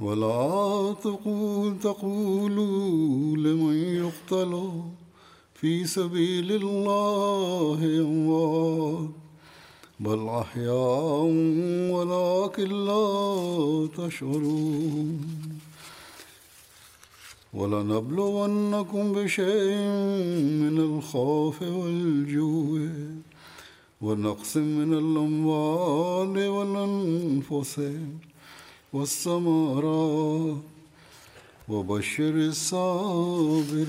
ولا تقول تقولوا لمن يقتل في سبيل الله أموات. بل أحياء ولكن لا تشعرون. ولنبلونكم بشيء من الخوف والجوع. ونقص من الأموال والأنفس. والثمرات وبشر الصابرين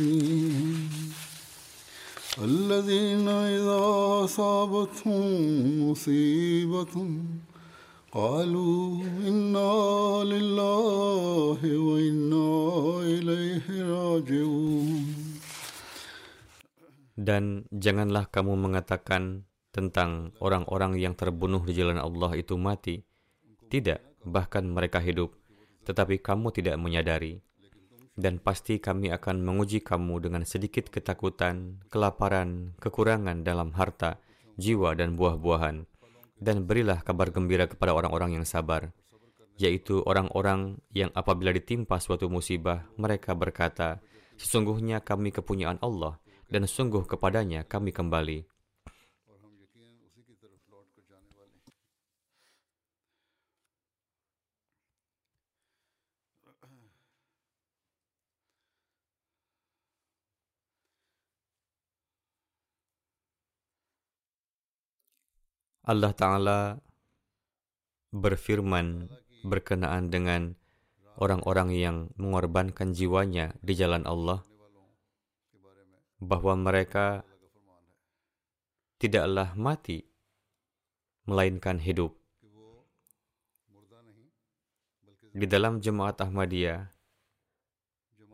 الذين إذا أصابتهم مصيبة قالوا إنا لله وإنا إليه راجعون Dan janganlah kamu mengatakan tentang orang-orang yang terbunuh di jalan Allah itu mati. tidak, bahkan mereka hidup, tetapi kamu tidak menyadari. Dan pasti kami akan menguji kamu dengan sedikit ketakutan, kelaparan, kekurangan dalam harta, jiwa, dan buah-buahan. Dan berilah kabar gembira kepada orang-orang yang sabar, yaitu orang-orang yang apabila ditimpa suatu musibah, mereka berkata, Sesungguhnya kami kepunyaan Allah, dan sungguh kepadanya kami kembali. Allah Ta'ala berfirman berkenaan dengan orang-orang yang mengorbankan jiwanya di jalan Allah bahwa mereka tidaklah mati melainkan hidup. Di dalam jemaat Ahmadiyah,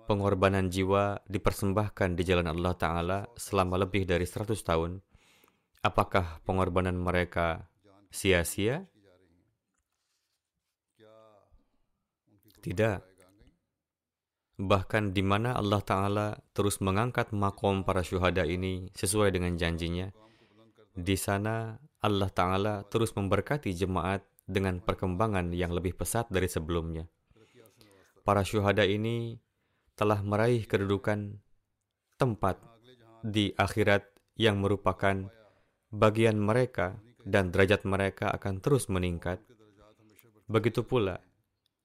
pengorbanan jiwa dipersembahkan di jalan Allah Ta'ala selama lebih dari 100 tahun apakah pengorbanan mereka sia-sia? Tidak. Bahkan di mana Allah Ta'ala terus mengangkat makom para syuhada ini sesuai dengan janjinya, di sana Allah Ta'ala terus memberkati jemaat dengan perkembangan yang lebih pesat dari sebelumnya. Para syuhada ini telah meraih kedudukan tempat di akhirat yang merupakan bagian mereka dan derajat mereka akan terus meningkat. Begitu pula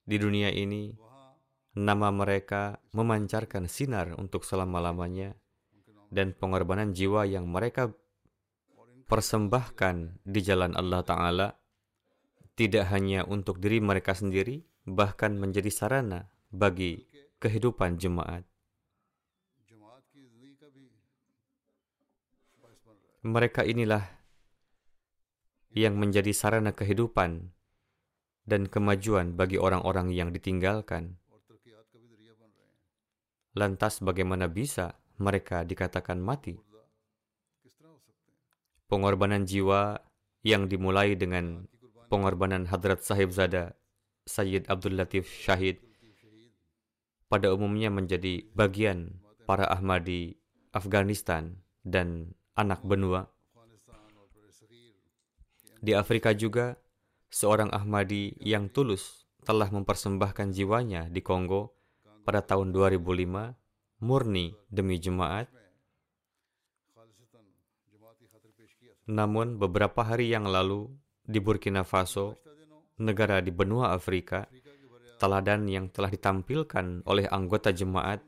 di dunia ini, nama mereka memancarkan sinar untuk selama-lamanya, dan pengorbanan jiwa yang mereka persembahkan di jalan Allah Ta'ala tidak hanya untuk diri mereka sendiri, bahkan menjadi sarana bagi kehidupan jemaat. Mereka inilah yang menjadi sarana kehidupan dan kemajuan bagi orang-orang yang ditinggalkan. Lantas bagaimana bisa mereka dikatakan mati? Pengorbanan jiwa yang dimulai dengan pengorbanan Hadrat Sahib Zada Sayyid Abdul Latif Syahid pada umumnya menjadi bagian para Ahmadi Afghanistan dan anak benua. Di Afrika juga, seorang Ahmadi yang tulus telah mempersembahkan jiwanya di Kongo pada tahun 2005 murni demi jemaat. Namun beberapa hari yang lalu di Burkina Faso, negara di benua Afrika, teladan yang telah ditampilkan oleh anggota jemaat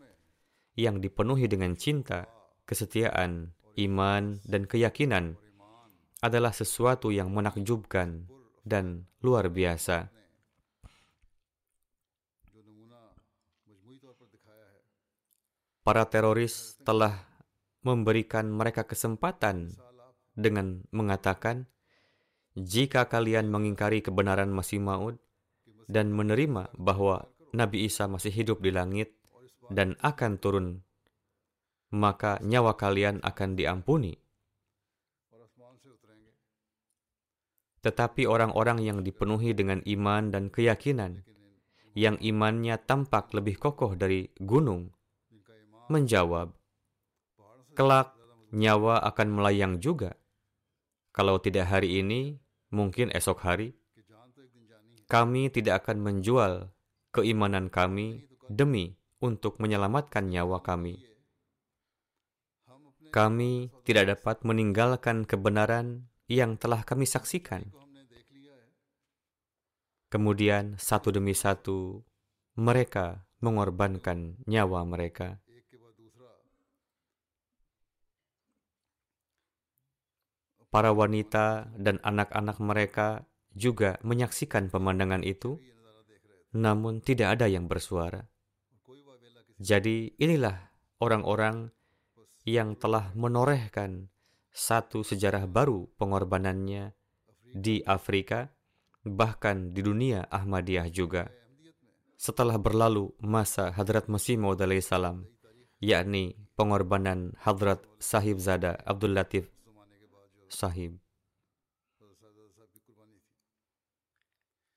yang dipenuhi dengan cinta, kesetiaan, iman, dan keyakinan adalah sesuatu yang menakjubkan dan luar biasa. para teroris telah memberikan mereka kesempatan dengan mengatakan, "Jika kalian mengingkari kebenaran Masih Maud dan menerima bahwa Nabi Isa masih hidup di langit dan akan turun, maka nyawa kalian akan diampuni." Tetapi orang-orang yang dipenuhi dengan iman dan keyakinan, yang imannya tampak lebih kokoh dari gunung, menjawab, "Kelak nyawa akan melayang juga. Kalau tidak hari ini, mungkin esok hari. Kami tidak akan menjual keimanan kami demi untuk menyelamatkan nyawa kami. Kami tidak dapat meninggalkan kebenaran yang telah kami saksikan." Kemudian, satu demi satu, mereka mengorbankan nyawa mereka. para wanita dan anak-anak mereka juga menyaksikan pemandangan itu, namun tidak ada yang bersuara. Jadi, inilah orang-orang yang telah menorehkan satu sejarah baru pengorbanannya di Afrika, bahkan di dunia Ahmadiyah juga. Setelah berlalu masa Hadrat Masih Maud salam, yakni pengorbanan Hadrat Sahib Zada Abdul Latif sahib.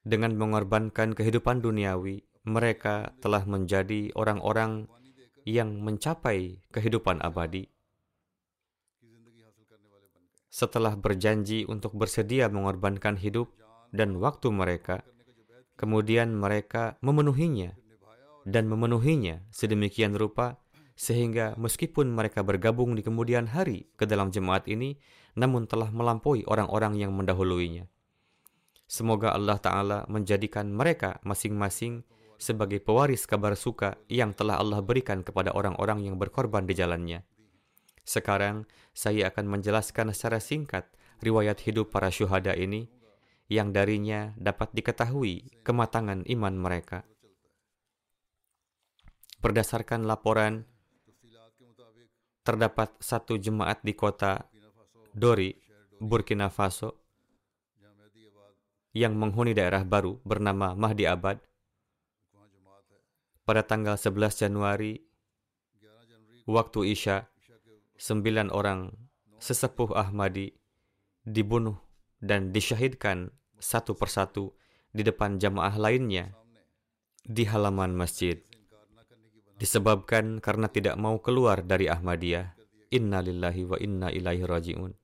Dengan mengorbankan kehidupan duniawi, mereka telah menjadi orang-orang yang mencapai kehidupan abadi. Setelah berjanji untuk bersedia mengorbankan hidup dan waktu mereka, kemudian mereka memenuhinya dan memenuhinya sedemikian rupa sehingga meskipun mereka bergabung di kemudian hari ke dalam jemaat ini, namun telah melampaui orang-orang yang mendahuluinya. Semoga Allah Ta'ala menjadikan mereka masing-masing sebagai pewaris kabar suka yang telah Allah berikan kepada orang-orang yang berkorban di jalannya. Sekarang, saya akan menjelaskan secara singkat riwayat hidup para syuhada ini, yang darinya dapat diketahui kematangan iman mereka. Berdasarkan laporan, terdapat satu jemaat di kota Dori, Burkina Faso, yang menghuni daerah baru bernama Mahdi Abad pada tanggal 11 Januari waktu Isya, sembilan orang sesepuh Ahmadi dibunuh dan disyahidkan satu persatu di depan jamaah lainnya di halaman masjid. Disebabkan karena tidak mau keluar dari Ahmadiyah, inna lillahi wa inna ilaihi raji'un.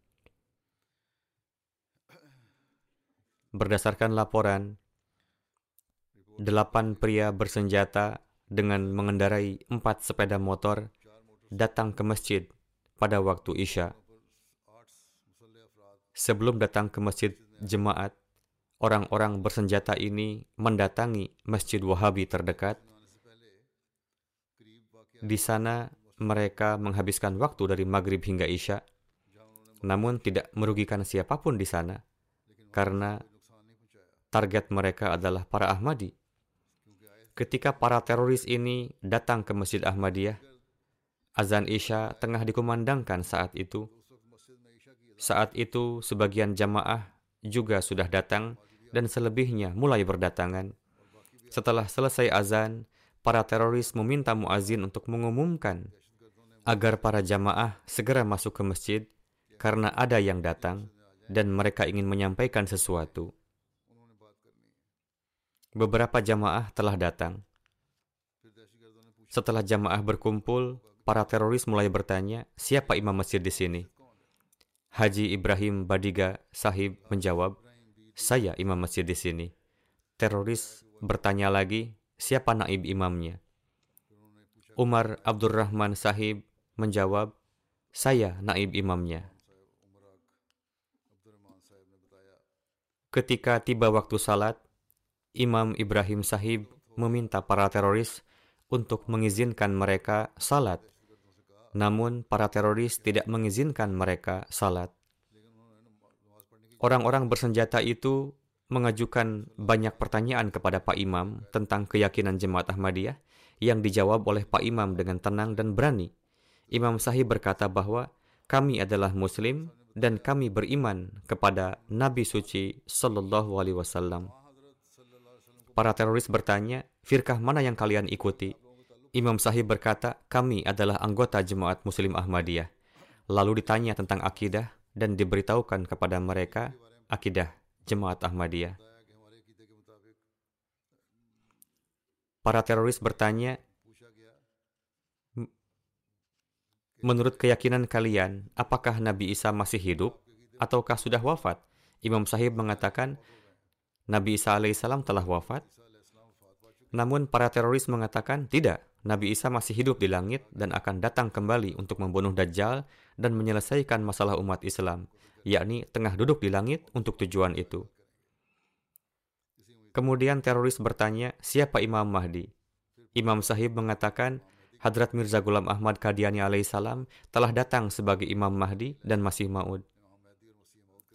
Berdasarkan laporan, delapan pria bersenjata dengan mengendarai empat sepeda motor datang ke masjid pada waktu Isya. Sebelum datang ke masjid jemaat, orang-orang bersenjata ini mendatangi masjid Wahabi terdekat. Di sana mereka menghabiskan waktu dari maghrib hingga Isya, namun tidak merugikan siapa pun di sana, karena target mereka adalah para Ahmadi. Ketika para teroris ini datang ke Masjid Ahmadiyah, azan Isya tengah dikumandangkan saat itu. Saat itu, sebagian jamaah juga sudah datang dan selebihnya mulai berdatangan. Setelah selesai azan, para teroris meminta muazin untuk mengumumkan agar para jamaah segera masuk ke masjid karena ada yang datang dan mereka ingin menyampaikan sesuatu beberapa jamaah telah datang. Setelah jamaah berkumpul, para teroris mulai bertanya, siapa imam masjid di sini? Haji Ibrahim Badiga Sahib menjawab, saya imam masjid di sini. Teroris bertanya lagi, siapa naib imamnya? Umar Abdurrahman Sahib menjawab, saya naib imamnya. Ketika tiba waktu salat, Imam Ibrahim Sahib meminta para teroris untuk mengizinkan mereka salat. Namun para teroris tidak mengizinkan mereka salat. Orang-orang bersenjata itu mengajukan banyak pertanyaan kepada Pak Imam tentang keyakinan jemaat Ahmadiyah yang dijawab oleh Pak Imam dengan tenang dan berani. Imam Sahib berkata bahwa kami adalah Muslim dan kami beriman kepada Nabi suci Sallallahu Alaihi Wasallam. Para teroris bertanya, firkah mana yang kalian ikuti? Imam Sahib berkata, kami adalah anggota jemaat Muslim Ahmadiyah. Lalu ditanya tentang akidah dan diberitahukan kepada mereka akidah jemaat Ahmadiyah. Para teroris bertanya, Menurut keyakinan kalian, apakah Nabi Isa masih hidup ataukah sudah wafat? Imam Sahib mengatakan, Nabi Isa alaihissalam telah wafat. Namun para teroris mengatakan, tidak, Nabi Isa masih hidup di langit dan akan datang kembali untuk membunuh Dajjal dan menyelesaikan masalah umat Islam, yakni tengah duduk di langit untuk tujuan itu. Kemudian teroris bertanya, siapa Imam Mahdi? Imam Sahib mengatakan, Hadrat Mirza Ghulam Ahmad Qadiani alaihissalam telah datang sebagai Imam Mahdi dan Masih Maud.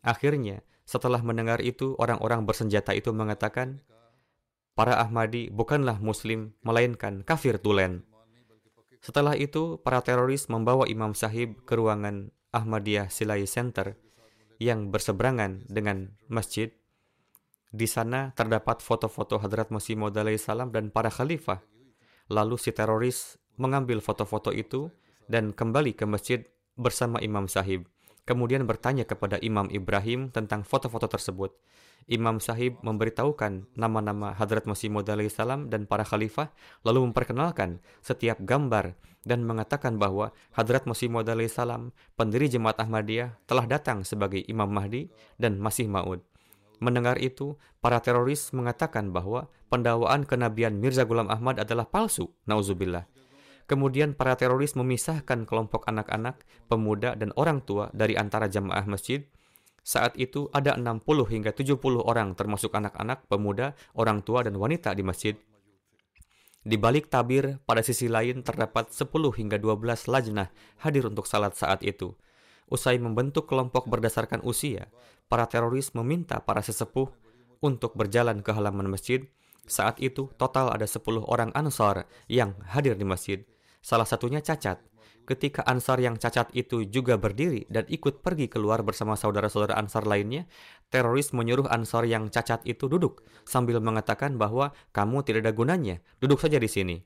Akhirnya, setelah mendengar itu, orang-orang bersenjata itu mengatakan, para Ahmadi bukanlah Muslim, melainkan kafir tulen. Setelah itu, para teroris membawa Imam Sahib ke ruangan Ahmadiyah Silai Center yang berseberangan dengan masjid. Di sana terdapat foto-foto Hadrat Masih Maud alaihissalam dan para khalifah. Lalu si teroris mengambil foto-foto itu dan kembali ke masjid bersama Imam Sahib. Kemudian bertanya kepada Imam Ibrahim tentang foto-foto tersebut. Imam Sahib memberitahukan nama-nama Hadrat Masih Maud salam dan para khalifah, lalu memperkenalkan setiap gambar dan mengatakan bahwa Hadrat Masih Maud salam, pendiri Jemaat Ahmadiyah, telah datang sebagai Imam Mahdi dan Masih Maud. Mendengar itu, para teroris mengatakan bahwa pendakwaan kenabian Mirza Ghulam Ahmad adalah palsu. Nauzubillah. Kemudian para teroris memisahkan kelompok anak-anak, pemuda, dan orang tua dari antara jamaah masjid. Saat itu ada 60 hingga 70 orang termasuk anak-anak, pemuda, orang tua, dan wanita di masjid. Di balik tabir, pada sisi lain terdapat 10 hingga 12 lajnah hadir untuk salat saat itu. Usai membentuk kelompok berdasarkan usia, para teroris meminta para sesepuh untuk berjalan ke halaman masjid. Saat itu, total ada 10 orang ansar yang hadir di masjid. Salah satunya cacat. Ketika Ansar yang cacat itu juga berdiri dan ikut pergi keluar bersama saudara-saudara Ansar lainnya, teroris menyuruh Ansar yang cacat itu duduk sambil mengatakan bahwa kamu tidak ada gunanya, duduk saja di sini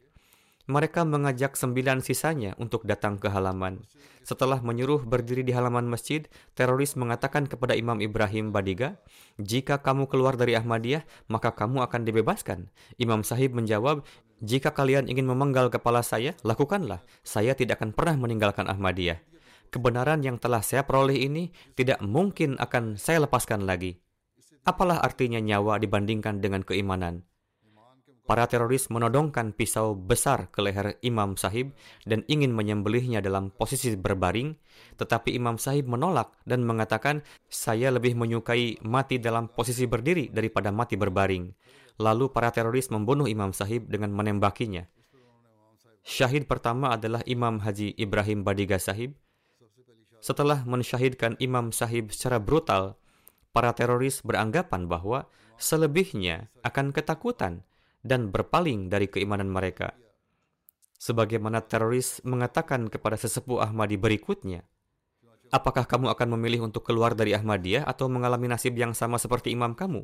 mereka mengajak sembilan sisanya untuk datang ke halaman. Setelah menyuruh berdiri di halaman masjid, teroris mengatakan kepada Imam Ibrahim Badiga, jika kamu keluar dari Ahmadiyah, maka kamu akan dibebaskan. Imam Sahib menjawab, jika kalian ingin memenggal kepala saya, lakukanlah. Saya tidak akan pernah meninggalkan Ahmadiyah. Kebenaran yang telah saya peroleh ini tidak mungkin akan saya lepaskan lagi. Apalah artinya nyawa dibandingkan dengan keimanan? Para teroris menodongkan pisau besar ke leher Imam Sahib dan ingin menyembelihnya dalam posisi berbaring, tetapi Imam Sahib menolak dan mengatakan, "Saya lebih menyukai mati dalam posisi berdiri daripada mati berbaring." Lalu para teroris membunuh Imam Sahib dengan menembakinya. Syahid pertama adalah Imam Haji Ibrahim Badiga Sahib. Setelah mensyahidkan Imam Sahib secara brutal, para teroris beranggapan bahwa selebihnya akan ketakutan dan berpaling dari keimanan mereka. Sebagaimana teroris mengatakan kepada sesepuh Ahmadi berikutnya, Apakah kamu akan memilih untuk keluar dari Ahmadiyah atau mengalami nasib yang sama seperti imam kamu?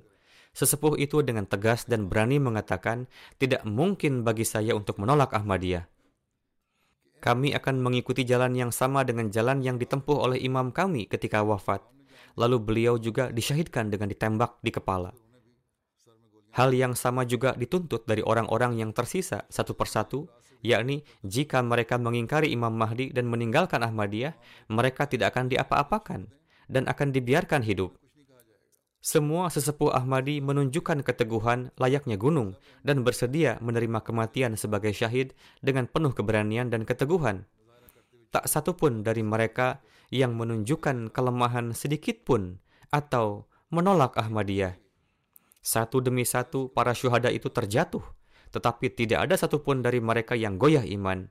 Sesepuh itu dengan tegas dan berani mengatakan, tidak mungkin bagi saya untuk menolak Ahmadiyah. Kami akan mengikuti jalan yang sama dengan jalan yang ditempuh oleh imam kami ketika wafat. Lalu beliau juga disyahidkan dengan ditembak di kepala. Hal yang sama juga dituntut dari orang-orang yang tersisa satu persatu, yakni jika mereka mengingkari Imam Mahdi dan meninggalkan Ahmadiyah, mereka tidak akan diapa-apakan dan akan dibiarkan hidup. Semua sesepuh Ahmadi menunjukkan keteguhan layaknya gunung dan bersedia menerima kematian sebagai syahid dengan penuh keberanian dan keteguhan. Tak satu pun dari mereka yang menunjukkan kelemahan sedikit pun atau menolak Ahmadiyah. Satu demi satu para syuhada itu terjatuh, tetapi tidak ada satupun dari mereka yang goyah iman.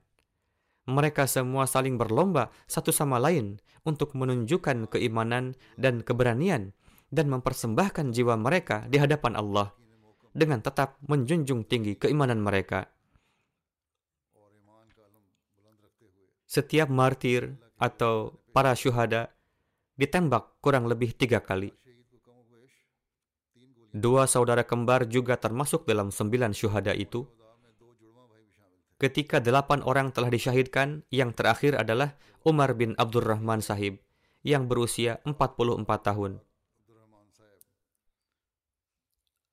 Mereka semua saling berlomba satu sama lain untuk menunjukkan keimanan dan keberanian dan mempersembahkan jiwa mereka di hadapan Allah dengan tetap menjunjung tinggi keimanan mereka. Setiap martir atau para syuhada ditembak kurang lebih tiga kali. Dua saudara kembar juga termasuk dalam sembilan syuhada itu. Ketika delapan orang telah disyahidkan, yang terakhir adalah Umar bin Abdurrahman Sahib yang berusia 44 tahun.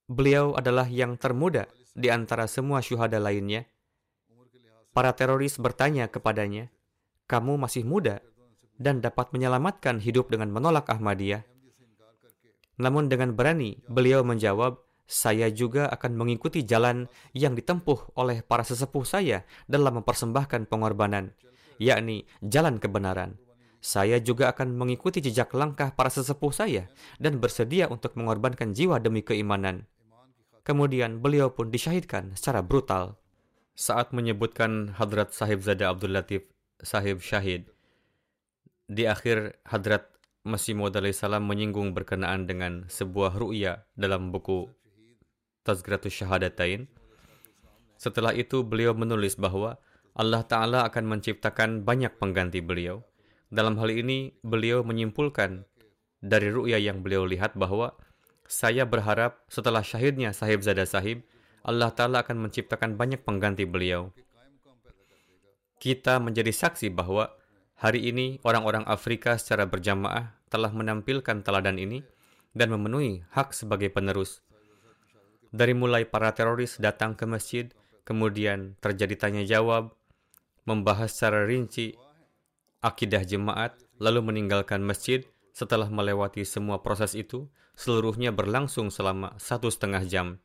Beliau adalah yang termuda di antara semua syuhada lainnya. Para teroris bertanya kepadanya, "Kamu masih muda dan dapat menyelamatkan hidup dengan menolak Ahmadiyah?" Namun dengan berani, beliau menjawab, "Saya juga akan mengikuti jalan yang ditempuh oleh para sesepuh saya dalam mempersembahkan pengorbanan, yakni jalan kebenaran." Saya juga akan mengikuti jejak langkah para sesepuh saya dan bersedia untuk mengorbankan jiwa demi keimanan. Kemudian beliau pun disyahidkan secara brutal. Saat menyebutkan Hadrat Sahib Zada Abdul Latif Sahib Syahid, di akhir Hadrat Masih Maud salam menyinggung berkenaan dengan sebuah ru'ya dalam buku Tazgratus Syahadatain. Setelah itu beliau menulis bahwa Allah Ta'ala akan menciptakan banyak pengganti beliau. Dalam hal ini, beliau menyimpulkan dari ru'ya yang beliau lihat bahwa saya berharap setelah syahidnya Sahib Zada Sahib, Allah Ta'ala akan menciptakan banyak pengganti beliau. Kita menjadi saksi bahwa hari ini orang-orang Afrika secara berjamaah telah menampilkan teladan ini dan memenuhi hak sebagai penerus. Dari mulai para teroris datang ke masjid, kemudian terjadi tanya jawab, membahas secara rinci akidah jemaat, lalu meninggalkan masjid setelah melewati semua proses itu, seluruhnya berlangsung selama satu setengah jam.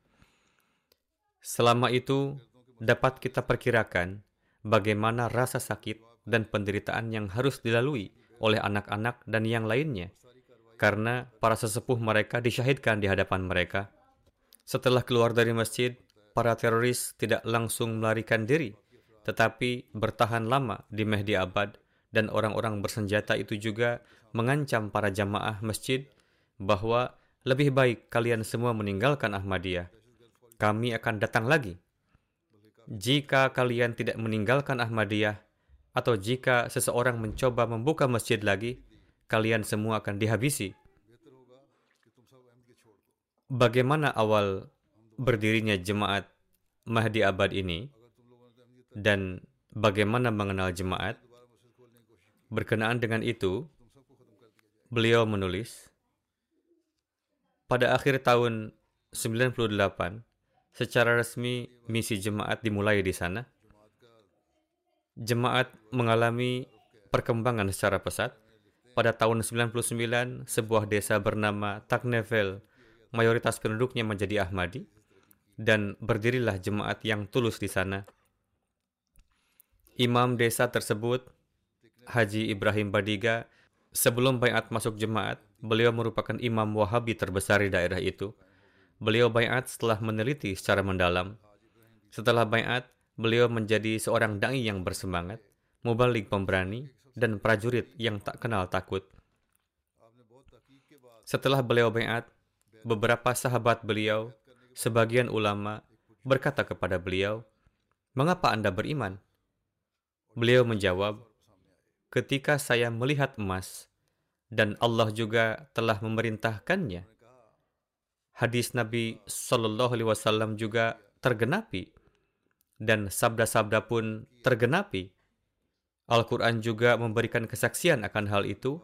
Selama itu, dapat kita perkirakan bagaimana rasa sakit dan penderitaan yang harus dilalui oleh anak-anak dan yang lainnya, karena para sesepuh mereka disyahidkan di hadapan mereka. Setelah keluar dari masjid, para teroris tidak langsung melarikan diri, tetapi bertahan lama di Mehdi Abad, dan orang-orang bersenjata itu juga mengancam para jamaah masjid bahwa lebih baik kalian semua meninggalkan Ahmadiyah. Kami akan datang lagi. Jika kalian tidak meninggalkan Ahmadiyah, atau jika seseorang mencoba membuka masjid lagi, kalian semua akan dihabisi. Bagaimana awal berdirinya jemaat Mahdi Abad ini dan bagaimana mengenal jemaat? Berkenaan dengan itu, beliau menulis, pada akhir tahun 98, secara resmi misi jemaat dimulai di sana. Jemaat mengalami perkembangan secara pesat. Pada tahun 99, sebuah desa bernama Taknevel, mayoritas penduduknya menjadi Ahmadi, dan berdirilah jemaat yang tulus di sana. Imam desa tersebut, Haji Ibrahim Badiga, sebelum bayat masuk jemaat, Beliau merupakan imam Wahabi terbesar di daerah itu. Beliau bayat setelah meneliti secara mendalam. Setelah bayat, beliau menjadi seorang dai yang bersemangat, mubalik pemberani, dan prajurit yang tak kenal takut. Setelah beliau bayat, beberapa sahabat beliau, sebagian ulama, berkata kepada beliau, Mengapa Anda beriman? Beliau menjawab, Ketika saya melihat emas, dan Allah juga telah memerintahkannya. Hadis Nabi Shallallahu Alaihi Wasallam juga tergenapi dan sabda-sabda pun tergenapi. Al-Quran juga memberikan kesaksian akan hal itu.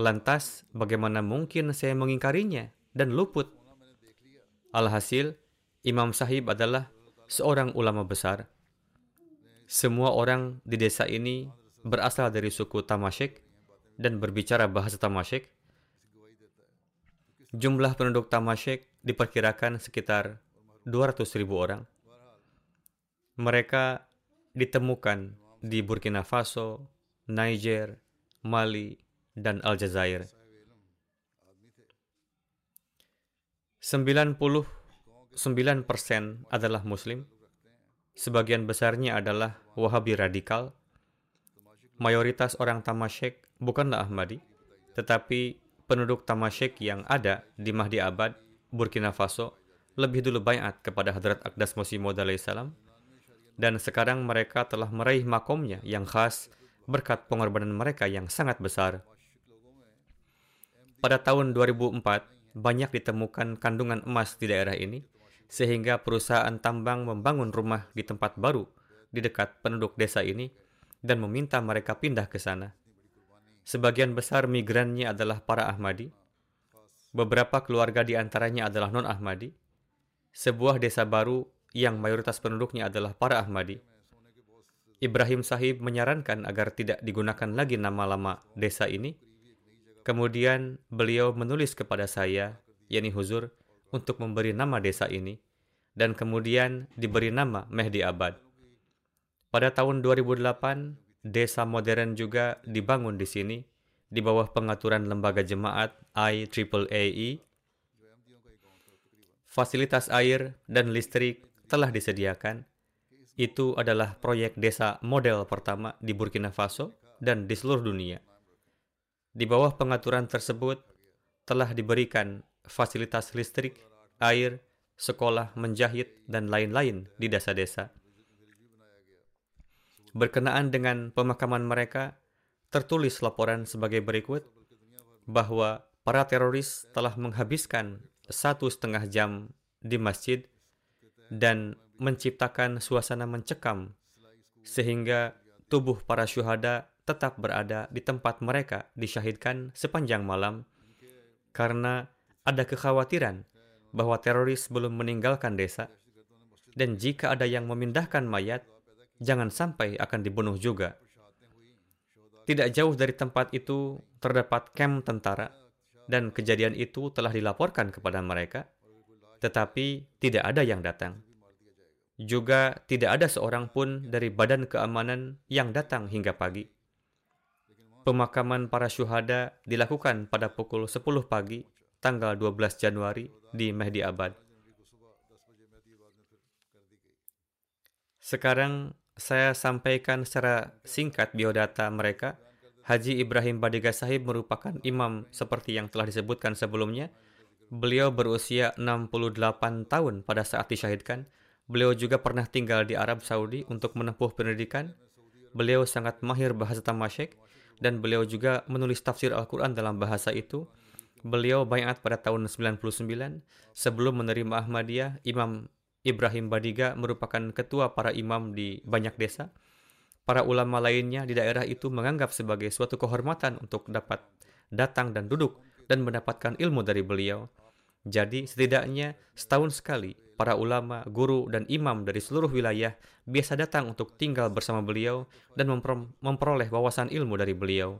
Lantas, bagaimana mungkin saya mengingkarinya dan luput? Alhasil, Imam Sahib adalah seorang ulama besar. Semua orang di desa ini berasal dari suku Tamashek dan berbicara bahasa Tamashek. Jumlah penduduk Tamashek diperkirakan sekitar 200 ribu orang. Mereka ditemukan di Burkina Faso, Niger, Mali, dan Aljazair. 99% adalah Muslim. Sebagian besarnya adalah Wahabi radikal. Mayoritas orang Tamashek bukanlah Ahmadi, tetapi penduduk Tamashek yang ada di Mahdi Abad, Burkina Faso, lebih dulu bayat kepada Hadrat Akdas Musi Maud salam dan sekarang mereka telah meraih makomnya yang khas berkat pengorbanan mereka yang sangat besar. Pada tahun 2004, banyak ditemukan kandungan emas di daerah ini, sehingga perusahaan tambang membangun rumah di tempat baru di dekat penduduk desa ini dan meminta mereka pindah ke sana. Sebagian besar migrannya adalah para Ahmadi. Beberapa keluarga di antaranya adalah non-Ahmadi. Sebuah desa baru yang mayoritas penduduknya adalah para Ahmadi. Ibrahim Sahib menyarankan agar tidak digunakan lagi nama lama desa ini Kemudian beliau menulis kepada saya, yakni Huzur, untuk memberi nama desa ini, dan kemudian diberi nama Mehdi Abad. Pada tahun 2008, desa modern juga dibangun di sini, di bawah pengaturan lembaga jemaat IEEE. Fasilitas air dan listrik telah disediakan. Itu adalah proyek desa model pertama di Burkina Faso dan di seluruh dunia. Di bawah pengaturan tersebut telah diberikan fasilitas listrik, air, sekolah, menjahit, dan lain-lain di desa-desa. Berkenaan dengan pemakaman mereka, tertulis laporan sebagai berikut bahwa para teroris telah menghabiskan satu setengah jam di masjid dan menciptakan suasana mencekam sehingga tubuh para syuhada tetap berada di tempat mereka disyahidkan sepanjang malam karena ada kekhawatiran bahwa teroris belum meninggalkan desa. Dan jika ada yang memindahkan mayat, jangan sampai akan dibunuh juga. Tidak jauh dari tempat itu terdapat kem tentara dan kejadian itu telah dilaporkan kepada mereka, tetapi tidak ada yang datang. Juga tidak ada seorang pun dari badan keamanan yang datang hingga pagi. Pemakaman para syuhada dilakukan pada pukul 10 pagi tanggal 12 Januari di Mehdi Abad. Sekarang saya sampaikan secara singkat biodata mereka. Haji Ibrahim Badiga Sahib merupakan imam seperti yang telah disebutkan sebelumnya. Beliau berusia 68 tahun pada saat disyahidkan. Beliau juga pernah tinggal di Arab Saudi untuk menempuh pendidikan. Beliau sangat mahir bahasa Tamashek dan beliau juga menulis tafsir Al-Quran dalam bahasa itu. Beliau bayat pada tahun 99. Sebelum menerima Ahmadiyah, Imam Ibrahim Badiga merupakan ketua para imam di banyak desa. Para ulama lainnya di daerah itu menganggap sebagai suatu kehormatan untuk dapat datang dan duduk dan mendapatkan ilmu dari beliau. Jadi setidaknya setahun sekali para ulama, guru, dan imam dari seluruh wilayah biasa datang untuk tinggal bersama beliau dan memperoleh wawasan ilmu dari beliau.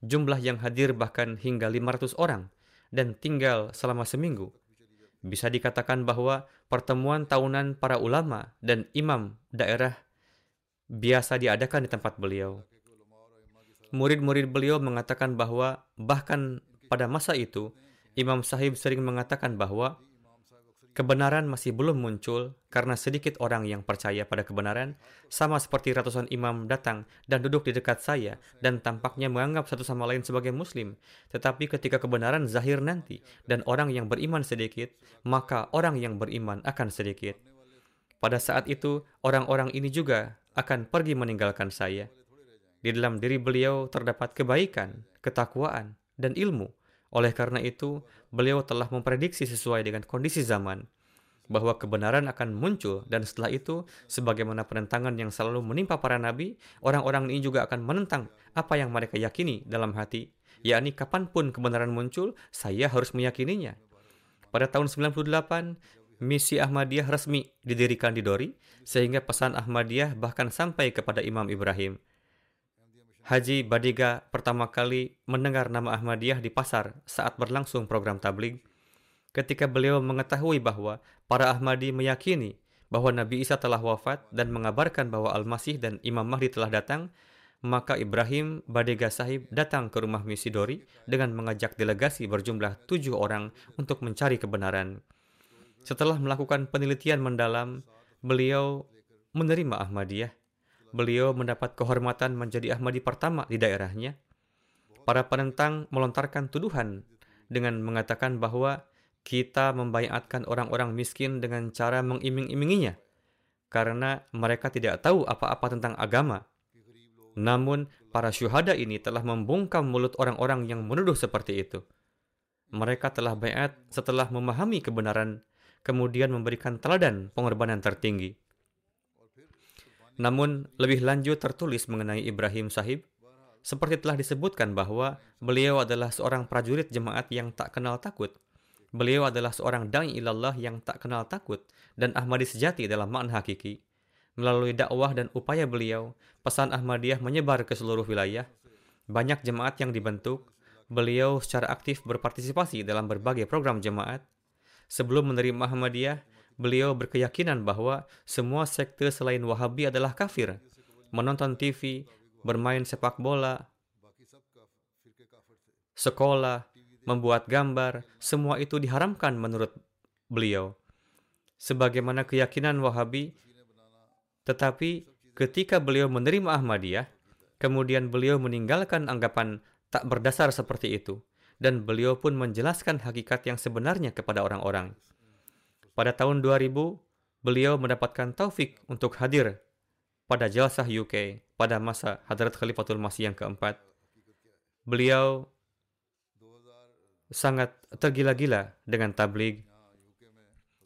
Jumlah yang hadir bahkan hingga 500 orang dan tinggal selama seminggu. Bisa dikatakan bahwa pertemuan tahunan para ulama dan imam daerah biasa diadakan di tempat beliau. Murid-murid beliau mengatakan bahwa bahkan pada masa itu, Imam Sahib sering mengatakan bahwa kebenaran masih belum muncul karena sedikit orang yang percaya pada kebenaran, sama seperti ratusan imam datang dan duduk di dekat saya dan tampaknya menganggap satu sama lain sebagai muslim. Tetapi ketika kebenaran zahir nanti dan orang yang beriman sedikit, maka orang yang beriman akan sedikit. Pada saat itu, orang-orang ini juga akan pergi meninggalkan saya. Di dalam diri beliau terdapat kebaikan, ketakwaan, dan ilmu oleh karena itu, beliau telah memprediksi sesuai dengan kondisi zaman bahwa kebenaran akan muncul dan setelah itu sebagaimana penentangan yang selalu menimpa para nabi, orang-orang ini juga akan menentang apa yang mereka yakini dalam hati, yakni kapan pun kebenaran muncul, saya harus meyakininya. Pada tahun 98, misi Ahmadiyah resmi didirikan di Dori, sehingga pesan Ahmadiyah bahkan sampai kepada Imam Ibrahim. Haji Badiga pertama kali mendengar nama Ahmadiyah di pasar saat berlangsung program tabligh. Ketika beliau mengetahui bahwa para Ahmadi meyakini bahwa Nabi Isa telah wafat dan mengabarkan bahwa Al-Masih dan Imam Mahdi telah datang, maka Ibrahim Badega Sahib datang ke rumah misi Dori dengan mengajak delegasi berjumlah tujuh orang untuk mencari kebenaran. Setelah melakukan penelitian mendalam, beliau menerima Ahmadiyah. Beliau mendapat kehormatan menjadi Ahmadi pertama di daerahnya. Para penentang melontarkan tuduhan dengan mengatakan bahwa kita membayatkan orang-orang miskin dengan cara mengiming-iminginya karena mereka tidak tahu apa-apa tentang agama. Namun, para syuhada ini telah membungkam mulut orang-orang yang menuduh seperti itu. Mereka telah bayat setelah memahami kebenaran kemudian memberikan teladan pengorbanan tertinggi. Namun, lebih lanjut tertulis mengenai Ibrahim Sahib, seperti telah disebutkan bahwa beliau adalah seorang prajurit jemaat yang tak kenal takut. Beliau adalah seorang da'i ilallah yang tak kenal takut dan Ahmadi sejati dalam makna hakiki. Melalui dakwah dan upaya beliau, pesan Ahmadiyah menyebar ke seluruh wilayah. Banyak jemaat yang dibentuk. Beliau secara aktif berpartisipasi dalam berbagai program jemaat Sebelum menerima Ahmadiyah, beliau berkeyakinan bahwa semua sekte selain Wahabi adalah kafir. Menonton TV, bermain sepak bola, sekolah, membuat gambar, semua itu diharamkan menurut beliau. Sebagaimana keyakinan Wahabi, tetapi ketika beliau menerima Ahmadiyah, kemudian beliau meninggalkan anggapan tak berdasar seperti itu dan beliau pun menjelaskan hakikat yang sebenarnya kepada orang-orang. Pada tahun 2000, beliau mendapatkan taufik untuk hadir pada Jalsah UK pada masa Hadrat Khalifatul Masih yang keempat. Beliau sangat tergila-gila dengan tabligh.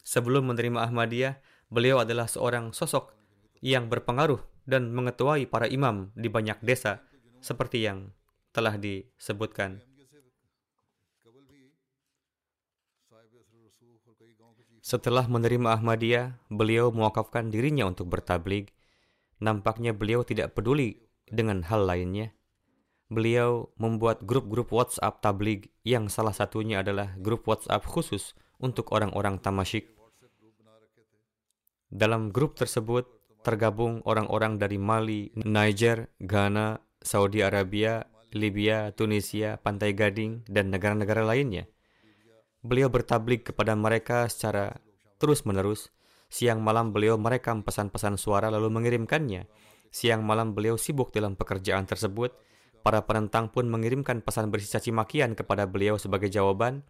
Sebelum menerima Ahmadiyah, beliau adalah seorang sosok yang berpengaruh dan mengetuai para imam di banyak desa seperti yang telah disebutkan. Setelah menerima Ahmadiyah, beliau mewakafkan dirinya untuk bertablig. Nampaknya beliau tidak peduli dengan hal lainnya. Beliau membuat grup-grup WhatsApp tablig yang salah satunya adalah grup WhatsApp khusus untuk orang-orang tamasyik. Dalam grup tersebut tergabung orang-orang dari Mali, Niger, Ghana, Saudi Arabia, Libya, Tunisia, Pantai Gading, dan negara-negara lainnya. Beliau bertablik kepada mereka secara terus-menerus. Siang malam beliau merekam pesan-pesan suara lalu mengirimkannya. Siang malam beliau sibuk dalam pekerjaan tersebut. Para penentang pun mengirimkan pesan berisi caci makian kepada beliau sebagai jawaban.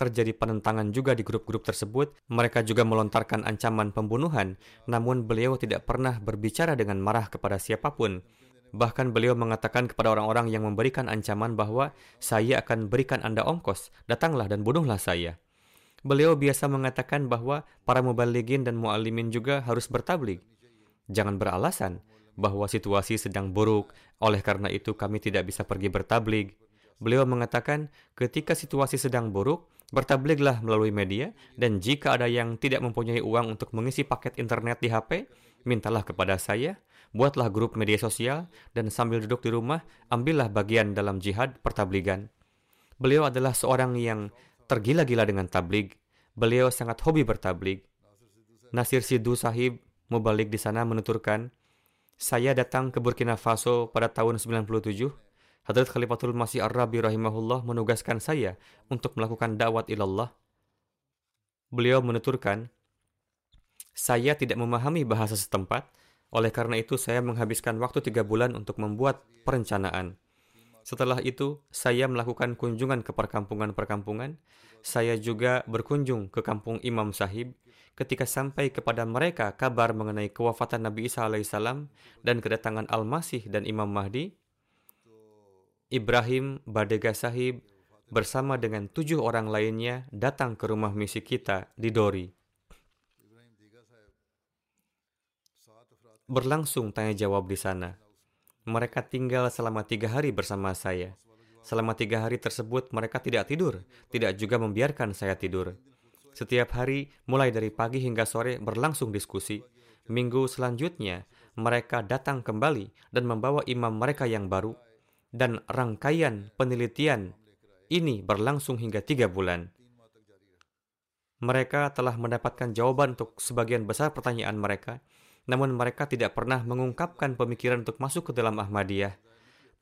Terjadi penentangan juga di grup-grup tersebut. Mereka juga melontarkan ancaman pembunuhan, namun beliau tidak pernah berbicara dengan marah kepada siapa pun. Bahkan beliau mengatakan kepada orang-orang yang memberikan ancaman bahwa saya akan berikan Anda ongkos, datanglah dan bunuhlah saya. Beliau biasa mengatakan bahwa para mubaligin dan muallimin juga harus bertablik. Jangan beralasan bahwa situasi sedang buruk, oleh karena itu kami tidak bisa pergi bertablik. Beliau mengatakan ketika situasi sedang buruk, bertabliglah melalui media dan jika ada yang tidak mempunyai uang untuk mengisi paket internet di HP, mintalah kepada saya buatlah grup media sosial, dan sambil duduk di rumah, ambillah bagian dalam jihad pertabligan. Beliau adalah seorang yang tergila-gila dengan tablig. Beliau sangat hobi bertablig. Nasir Sidhu Sahib, mubalik di sana menuturkan, saya datang ke Burkina Faso pada tahun 97. Hadrat Khalifatul Masih Ar-Rabi rahimahullah menugaskan saya untuk melakukan dakwat ilallah. Beliau menuturkan, saya tidak memahami bahasa setempat, oleh karena itu, saya menghabiskan waktu tiga bulan untuk membuat perencanaan. Setelah itu, saya melakukan kunjungan ke perkampungan-perkampungan. Saya juga berkunjung ke kampung Imam Sahib. Ketika sampai kepada mereka kabar mengenai kewafatan Nabi Isa alaihissalam dan kedatangan Al-Masih dan Imam Mahdi, Ibrahim Badega Sahib bersama dengan tujuh orang lainnya datang ke rumah misi kita di Dori. Berlangsung tanya jawab di sana. Mereka tinggal selama tiga hari bersama saya. Selama tiga hari tersebut mereka tidak tidur, tidak juga membiarkan saya tidur. Setiap hari, mulai dari pagi hingga sore, berlangsung diskusi. Minggu selanjutnya, mereka datang kembali dan membawa imam mereka yang baru, dan rangkaian penelitian ini berlangsung hingga tiga bulan. Mereka telah mendapatkan jawaban untuk sebagian besar pertanyaan mereka, namun mereka tidak pernah mengungkapkan pemikiran untuk masuk ke dalam Ahmadiyah.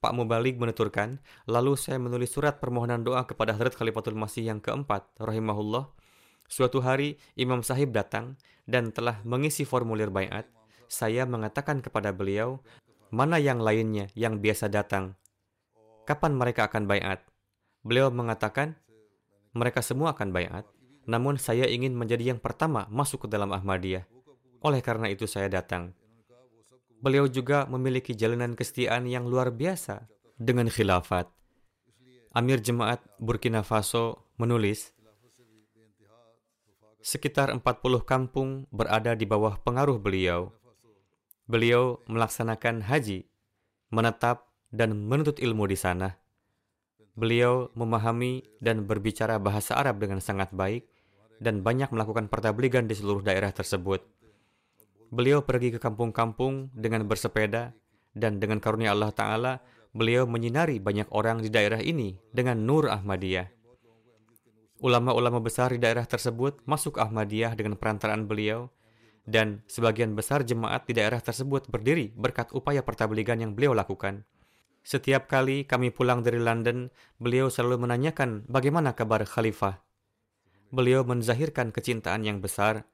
Pak Mubalik menuturkan, lalu saya menulis surat permohonan doa kepada Hadrat Khalifatul Masih yang keempat, rahimahullah, Suatu hari, Imam Sahib datang dan telah mengisi formulir bayat. Saya mengatakan kepada beliau, mana yang lainnya yang biasa datang? Kapan mereka akan bayat? Beliau mengatakan, mereka semua akan bayat. Namun saya ingin menjadi yang pertama masuk ke dalam Ahmadiyah. Oleh karena itu saya datang. Beliau juga memiliki jalanan kesetiaan yang luar biasa dengan khilafat. Amir Jemaat Burkina Faso menulis, Sekitar 40 kampung berada di bawah pengaruh beliau. Beliau melaksanakan haji, menetap, dan menuntut ilmu di sana. Beliau memahami dan berbicara bahasa Arab dengan sangat baik dan banyak melakukan pertabligan di seluruh daerah tersebut. Beliau pergi ke kampung-kampung dengan bersepeda dan dengan karunia Allah Ta'ala, beliau menyinari banyak orang di daerah ini dengan Nur Ahmadiyah. Ulama-ulama besar di daerah tersebut masuk Ahmadiyah dengan perantaraan beliau, dan sebagian besar jemaat di daerah tersebut berdiri berkat upaya pertabligan yang beliau lakukan. Setiap kali kami pulang dari London, beliau selalu menanyakan bagaimana kabar khalifah. Beliau menzahirkan kecintaan yang besar.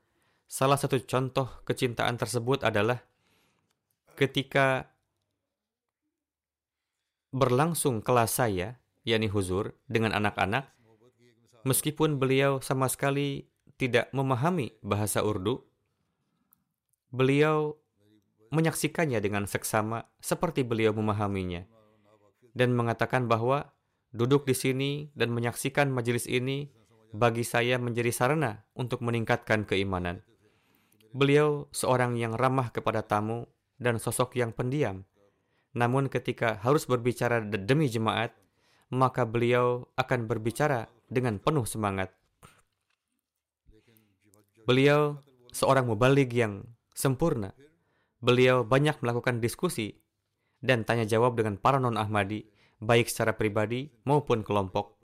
Salah satu contoh kecintaan tersebut adalah ketika berlangsung kelas saya, yakni huzur, dengan anak-anak, Meskipun beliau sama sekali tidak memahami bahasa Urdu, beliau menyaksikannya dengan seksama seperti beliau memahaminya dan mengatakan bahwa duduk di sini dan menyaksikan majelis ini bagi saya menjadi sarana untuk meningkatkan keimanan. Beliau seorang yang ramah kepada tamu dan sosok yang pendiam. Namun ketika harus berbicara demi jemaat, maka beliau akan berbicara dengan penuh semangat. Beliau seorang mubalik yang sempurna. Beliau banyak melakukan diskusi dan tanya jawab dengan para non-Ahmadi, baik secara pribadi maupun kelompok.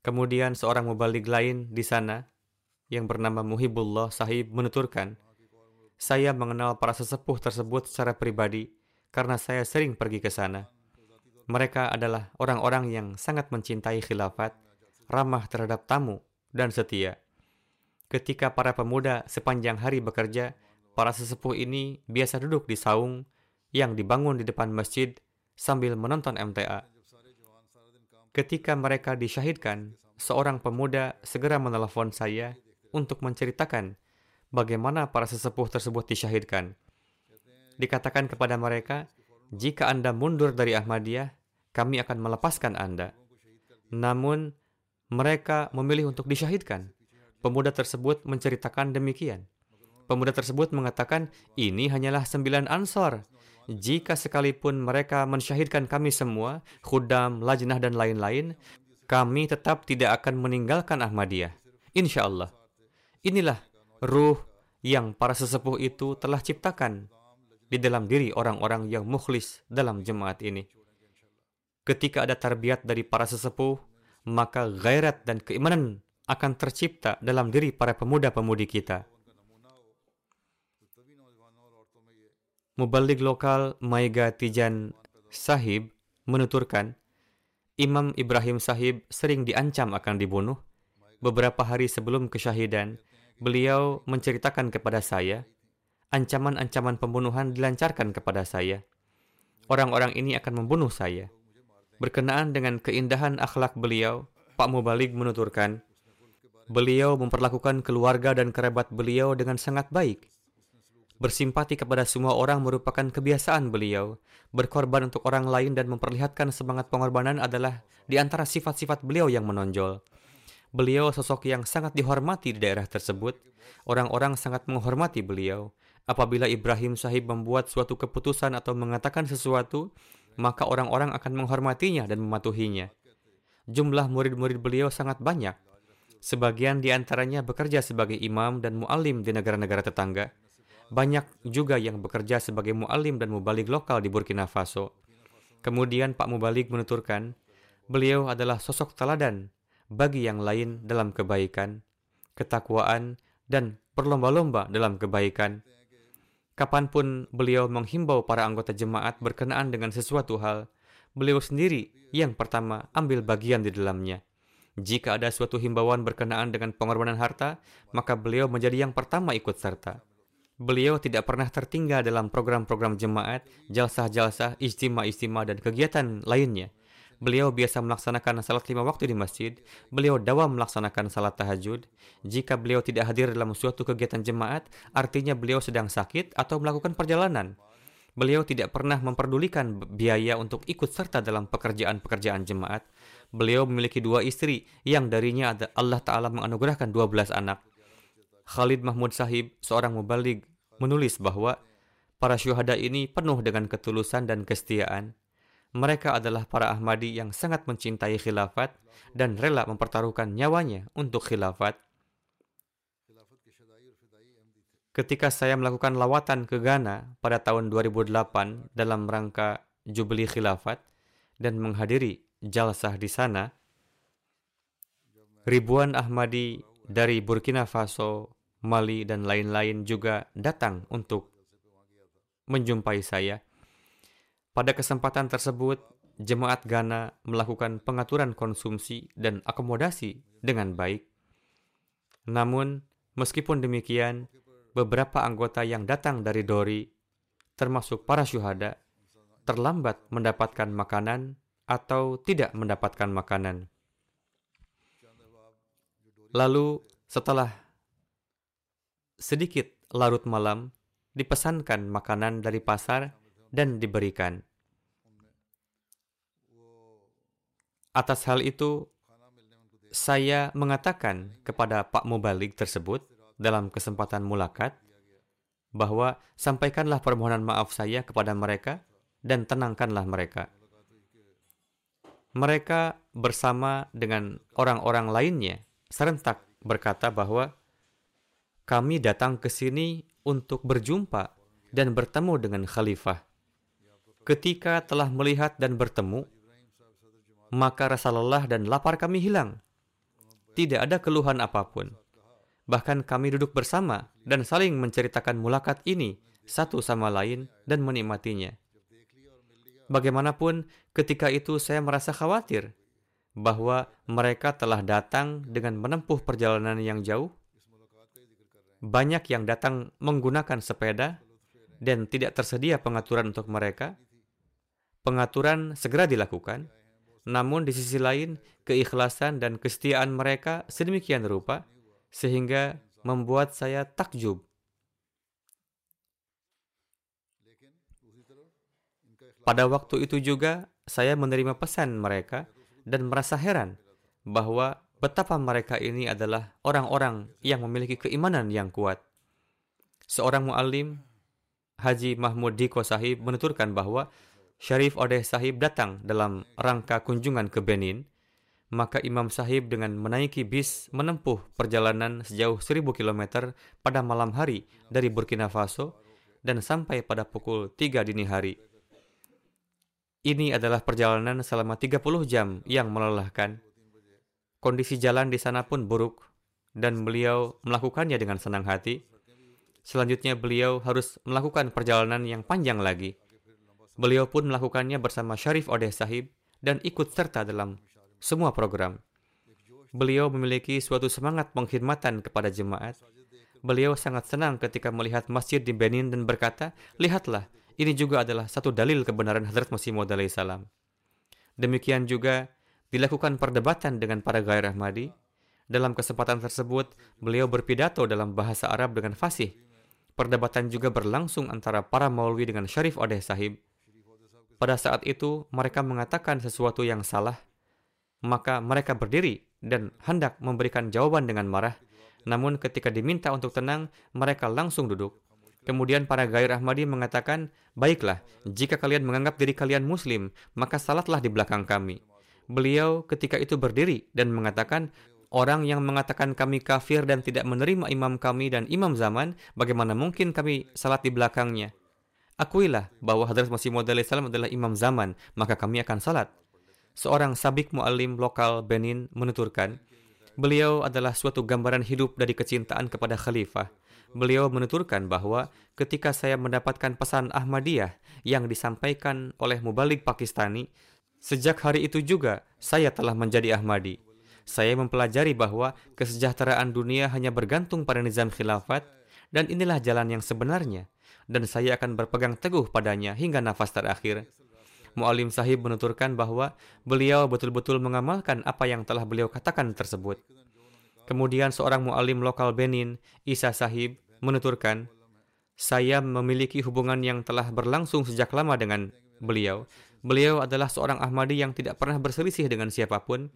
Kemudian seorang mubalik lain di sana yang bernama Muhibullah Sahib menuturkan, saya mengenal para sesepuh tersebut secara pribadi karena saya sering pergi ke sana. Mereka adalah orang-orang yang sangat mencintai khilafat ramah terhadap tamu, dan setia. Ketika para pemuda sepanjang hari bekerja, para sesepuh ini biasa duduk di saung yang dibangun di depan masjid sambil menonton MTA. Ketika mereka disyahidkan, seorang pemuda segera menelepon saya untuk menceritakan bagaimana para sesepuh tersebut disyahidkan. Dikatakan kepada mereka, jika Anda mundur dari Ahmadiyah, kami akan melepaskan Anda. Namun, mereka memilih untuk disyahidkan. Pemuda tersebut menceritakan demikian. Pemuda tersebut mengatakan, ini hanyalah sembilan ansor. Jika sekalipun mereka mensyahidkan kami semua, khudam, lajnah, dan lain-lain, kami tetap tidak akan meninggalkan Ahmadiyah. Insya Allah. Inilah ruh yang para sesepuh itu telah ciptakan di dalam diri orang-orang yang mukhlis dalam jemaat ini. Ketika ada tarbiat dari para sesepuh, maka gairat dan keimanan akan tercipta dalam diri para pemuda-pemudi kita. Mubalik lokal Maiga Tijan Sahib menuturkan, Imam Ibrahim Sahib sering diancam akan dibunuh. Beberapa hari sebelum kesyahidan, beliau menceritakan kepada saya, ancaman-ancaman pembunuhan dilancarkan kepada saya. Orang-orang ini akan membunuh saya. Berkenaan dengan keindahan akhlak beliau, Pak Mubalik menuturkan, beliau memperlakukan keluarga dan kerabat beliau dengan sangat baik. Bersimpati kepada semua orang merupakan kebiasaan beliau. Berkorban untuk orang lain dan memperlihatkan semangat pengorbanan adalah di antara sifat-sifat beliau yang menonjol. Beliau sosok yang sangat dihormati di daerah tersebut. Orang-orang sangat menghormati beliau. Apabila Ibrahim Sahib membuat suatu keputusan atau mengatakan sesuatu, maka orang-orang akan menghormatinya dan mematuhinya. Jumlah murid-murid beliau sangat banyak. Sebagian di antaranya bekerja sebagai imam dan mu'alim di negara-negara tetangga. Banyak juga yang bekerja sebagai mu'alim dan mubalik lokal di Burkina Faso. Kemudian Pak Mubalik menuturkan, beliau adalah sosok teladan bagi yang lain dalam kebaikan, ketakwaan, dan berlomba-lomba dalam kebaikan. Kapan pun beliau menghimbau para anggota jemaat berkenaan dengan sesuatu hal, beliau sendiri yang pertama ambil bagian di dalamnya. Jika ada suatu himbauan berkenaan dengan pengorbanan harta, maka beliau menjadi yang pertama ikut serta. Beliau tidak pernah tertinggal dalam program-program jemaat, jalsah-jalsah, istima-istima, dan kegiatan lainnya. Beliau biasa melaksanakan salat lima waktu di masjid. Beliau dawam melaksanakan salat tahajud. Jika beliau tidak hadir dalam suatu kegiatan jemaat, artinya beliau sedang sakit atau melakukan perjalanan. Beliau tidak pernah memperdulikan biaya untuk ikut serta dalam pekerjaan-pekerjaan jemaat. Beliau memiliki dua istri yang darinya Allah Ta'ala menganugerahkan 12 anak. Khalid Mahmud Sahib, seorang mubalik, menulis bahwa para syuhada ini penuh dengan ketulusan dan kesetiaan. Mereka adalah para Ahmadi yang sangat mencintai khilafat dan rela mempertaruhkan nyawanya untuk khilafat. Ketika saya melakukan lawatan ke Ghana pada tahun 2008 dalam rangka Jubli Khilafat dan menghadiri jalsah di sana, ribuan Ahmadi dari Burkina Faso, Mali, dan lain-lain juga datang untuk menjumpai saya. Pada kesempatan tersebut, jemaat Ghana melakukan pengaturan konsumsi dan akomodasi dengan baik. Namun, meskipun demikian, beberapa anggota yang datang dari Dori, termasuk para syuhada, terlambat mendapatkan makanan atau tidak mendapatkan makanan. Lalu, setelah sedikit larut malam, dipesankan makanan dari pasar dan diberikan. Atas hal itu, saya mengatakan kepada Pak Mubalik tersebut dalam kesempatan mulakat bahwa sampaikanlah permohonan maaf saya kepada mereka dan tenangkanlah mereka. Mereka bersama dengan orang-orang lainnya serentak berkata bahwa kami datang ke sini untuk berjumpa dan bertemu dengan khalifah. Ketika telah melihat dan bertemu, maka rasa lelah dan lapar kami hilang. Tidak ada keluhan apa pun. Bahkan kami duduk bersama dan saling menceritakan mulakat ini satu sama lain dan menikmatinya. Bagaimanapun, ketika itu saya merasa khawatir bahwa mereka telah datang dengan menempuh perjalanan yang jauh banyak yang datang menggunakan sepeda dan tidak tersedia pengaturan untuk mereka, pengaturan segera dilakukan. Namun di sisi lain, keikhlasan dan kesetiaan mereka sedemikian rupa sehingga membuat saya takjub. Pada waktu itu juga saya menerima pesan mereka dan merasa heran bahwa betapa mereka ini adalah orang-orang yang memiliki keimanan yang kuat. Seorang mu'alim, Haji Mahmud Diko Sahib menuturkan bahwa Syarif Odeh Sahib datang dalam rangka kunjungan ke Benin, maka Imam Sahib dengan menaiki bis menempuh perjalanan sejauh 1000 km pada malam hari dari Burkina Faso dan sampai pada pukul 3 dini hari. Ini adalah perjalanan selama 30 jam yang melelahkan Kondisi jalan di sana pun buruk dan beliau melakukannya dengan senang hati. Selanjutnya beliau harus melakukan perjalanan yang panjang lagi. Beliau pun melakukannya bersama Syarif Odeh Sahib dan ikut serta dalam semua program. Beliau memiliki suatu semangat pengkhidmatan kepada jemaat. Beliau sangat senang ketika melihat masjid di Benin dan berkata, Lihatlah, ini juga adalah satu dalil kebenaran Hazrat Masih Maud salam. Demikian juga dilakukan perdebatan dengan para gairah Ahmadi. Dalam kesempatan tersebut, beliau berpidato dalam bahasa Arab dengan fasih. Perdebatan juga berlangsung antara para maulwi dengan Syarif Odeh Sahib. Pada saat itu, mereka mengatakan sesuatu yang salah. Maka mereka berdiri dan hendak memberikan jawaban dengan marah. Namun ketika diminta untuk tenang, mereka langsung duduk. Kemudian para gair Ahmadi mengatakan, Baiklah, jika kalian menganggap diri kalian muslim, maka salatlah di belakang kami. Beliau ketika itu berdiri dan mengatakan, Orang yang mengatakan kami kafir dan tidak menerima imam kami dan imam zaman, bagaimana mungkin kami salat di belakangnya? Akuilah bahwa Hadrat Masih Maud salam adalah imam zaman, maka kami akan salat. Seorang sabik mu'alim lokal Benin menuturkan, beliau adalah suatu gambaran hidup dari kecintaan kepada khalifah. Beliau menuturkan bahwa ketika saya mendapatkan pesan Ahmadiyah yang disampaikan oleh mubalik Pakistani, sejak hari itu juga saya telah menjadi Ahmadi saya mempelajari bahwa kesejahteraan dunia hanya bergantung pada nizam khilafat dan inilah jalan yang sebenarnya dan saya akan berpegang teguh padanya hingga nafas terakhir. Mu'alim sahib menuturkan bahwa beliau betul-betul mengamalkan apa yang telah beliau katakan tersebut. Kemudian seorang mu'alim lokal Benin, Isa sahib, menuturkan, saya memiliki hubungan yang telah berlangsung sejak lama dengan beliau. Beliau adalah seorang Ahmadi yang tidak pernah berselisih dengan siapa pun,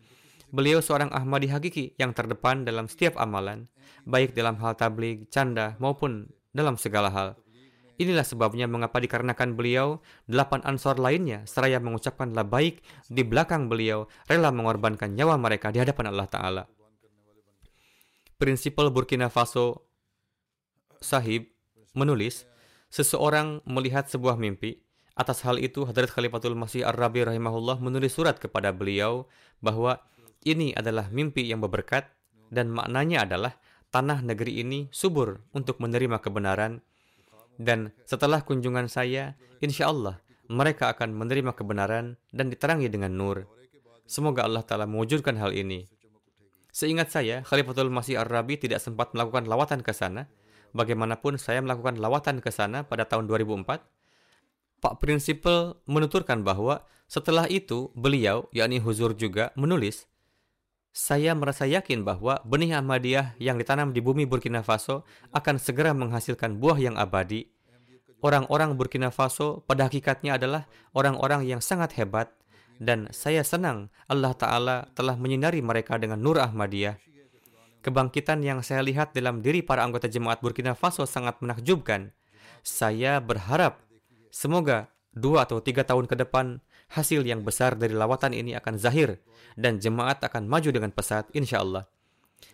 Beliau seorang Ahmadi hakiki yang terdepan dalam setiap amalan, baik dalam hal tabligh, canda, maupun dalam segala hal. Inilah sebabnya mengapa dikarenakan beliau, delapan ansor lainnya seraya mengucapkan baik di belakang beliau, rela mengorbankan nyawa mereka di hadapan Allah Ta'ala. Prinsipal Burkina Faso Sahib menulis, seseorang melihat sebuah mimpi, Atas hal itu, Hadrat Khalifatul Masih Ar-Rabi rahimahullah menulis surat kepada beliau bahwa ini adalah mimpi yang berberkat dan maknanya adalah tanah negeri ini subur untuk menerima kebenaran dan setelah kunjungan saya, insya Allah mereka akan menerima kebenaran dan diterangi dengan nur. Semoga Allah Ta'ala mewujudkan hal ini. Seingat saya, Khalifatul Masih Ar-Rabi tidak sempat melakukan lawatan ke sana. Bagaimanapun saya melakukan lawatan ke sana pada tahun 2004. Pak Prinsipal menuturkan bahwa setelah itu beliau, yakni Huzur juga, menulis saya merasa yakin bahwa benih Ahmadiyah yang ditanam di bumi Burkina Faso akan segera menghasilkan buah yang abadi. Orang-orang Burkina Faso pada hakikatnya adalah orang-orang yang sangat hebat dan saya senang Allah Ta'ala telah menyinari mereka dengan Nur Ahmadiyah. Kebangkitan yang saya lihat dalam diri para anggota jemaat Burkina Faso sangat menakjubkan. Saya berharap semoga dua atau tiga tahun ke depan hasil yang besar dari lawatan ini akan zahir dan jemaat akan maju dengan pesat insya Allah.